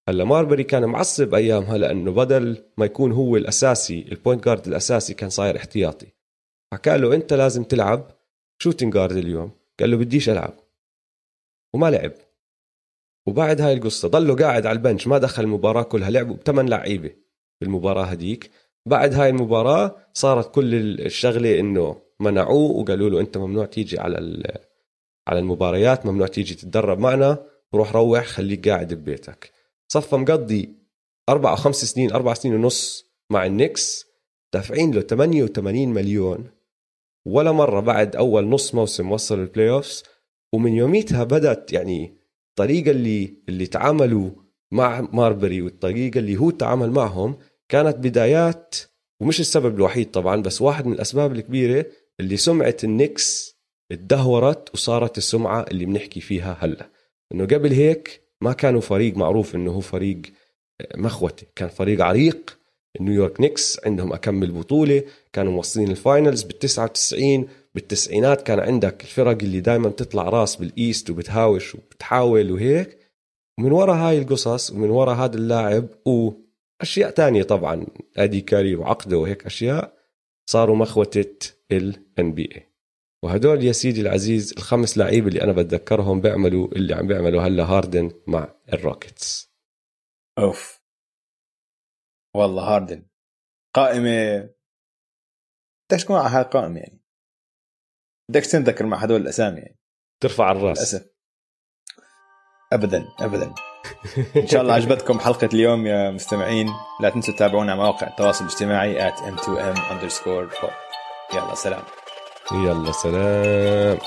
هلأ ماربري كان معصب ايامها لأنه بدل ما يكون هو الأساسي ال point guard الأساسي كان صاير احتياطي. حكى له أنت لازم تلعب shooting guard اليوم. قال له بديش ألعب. وما لعب. وبعد هاي القصة ضله قاعد على ال bench ما دخل المباراة كلها لعبوا بثمان لعيبة بالمباراة هديك. بعد هاي المباراة صارت كل الشغلة إنه منعوه وقالوا له أنت ممنوع تيجي على على المباريات ممنوع تيجي تتدرب معنا روح روح خليك قاعد ببيتك. صفى مقضي أربع أو خمس سنين أربع سنين ونص مع النكس دافعين له 88 مليون. ولا مرة بعد أول نص موسم وصل ال playoffs ومن يوميتها بدأت يعني الطريقة اللي اللي تعاملوا مع ماربري والطريقة اللي هو تعامل معهم كانت بدايات ومش السبب الوحيد طبعا بس واحد من الأسباب الكبيرة اللي سمعة النكس اتدهورت وصارت السمعة اللي بنحكي فيها هلا. إنه قبل هيك ما كانوا فريق معروف إنه هو فريق مخوت كان فريق عريق. نيويورك نيكس عندهم أكم من بطولة كانوا موصلين ال finals بال 99 بالتسعينات كان عندك الفرق اللي دائما تطلع راس بال East وبتهاوش وبتحاول وهيك. ومن وراء هاي القصص ومن وراء هذا اللاعب واشياء تانية طبعا ادي كاري وعقده وهيك أشياء. صاروا مخوتة ال NBA وهدول يا سيدي العزيز الخمس لعيبة اللي أنا بتذكرهم بيعملوا اللي عم بيعملوا هلا هاردن مع الروكيتس. أوف. والله هاردن. قائمة بدك تكون على هاي القائمة يعني. بدك تنذكر مع هدول الأسامي يعني. ترفع الراس. للأسف. أبدا أبدا. إن شاء الله عجبتكم حلقة اليوم يا مستمعين. لا تنسوا تتابعونا على مواقع التواصل الاجتماعي at m2m underscore يلا سلام. يلا سلام.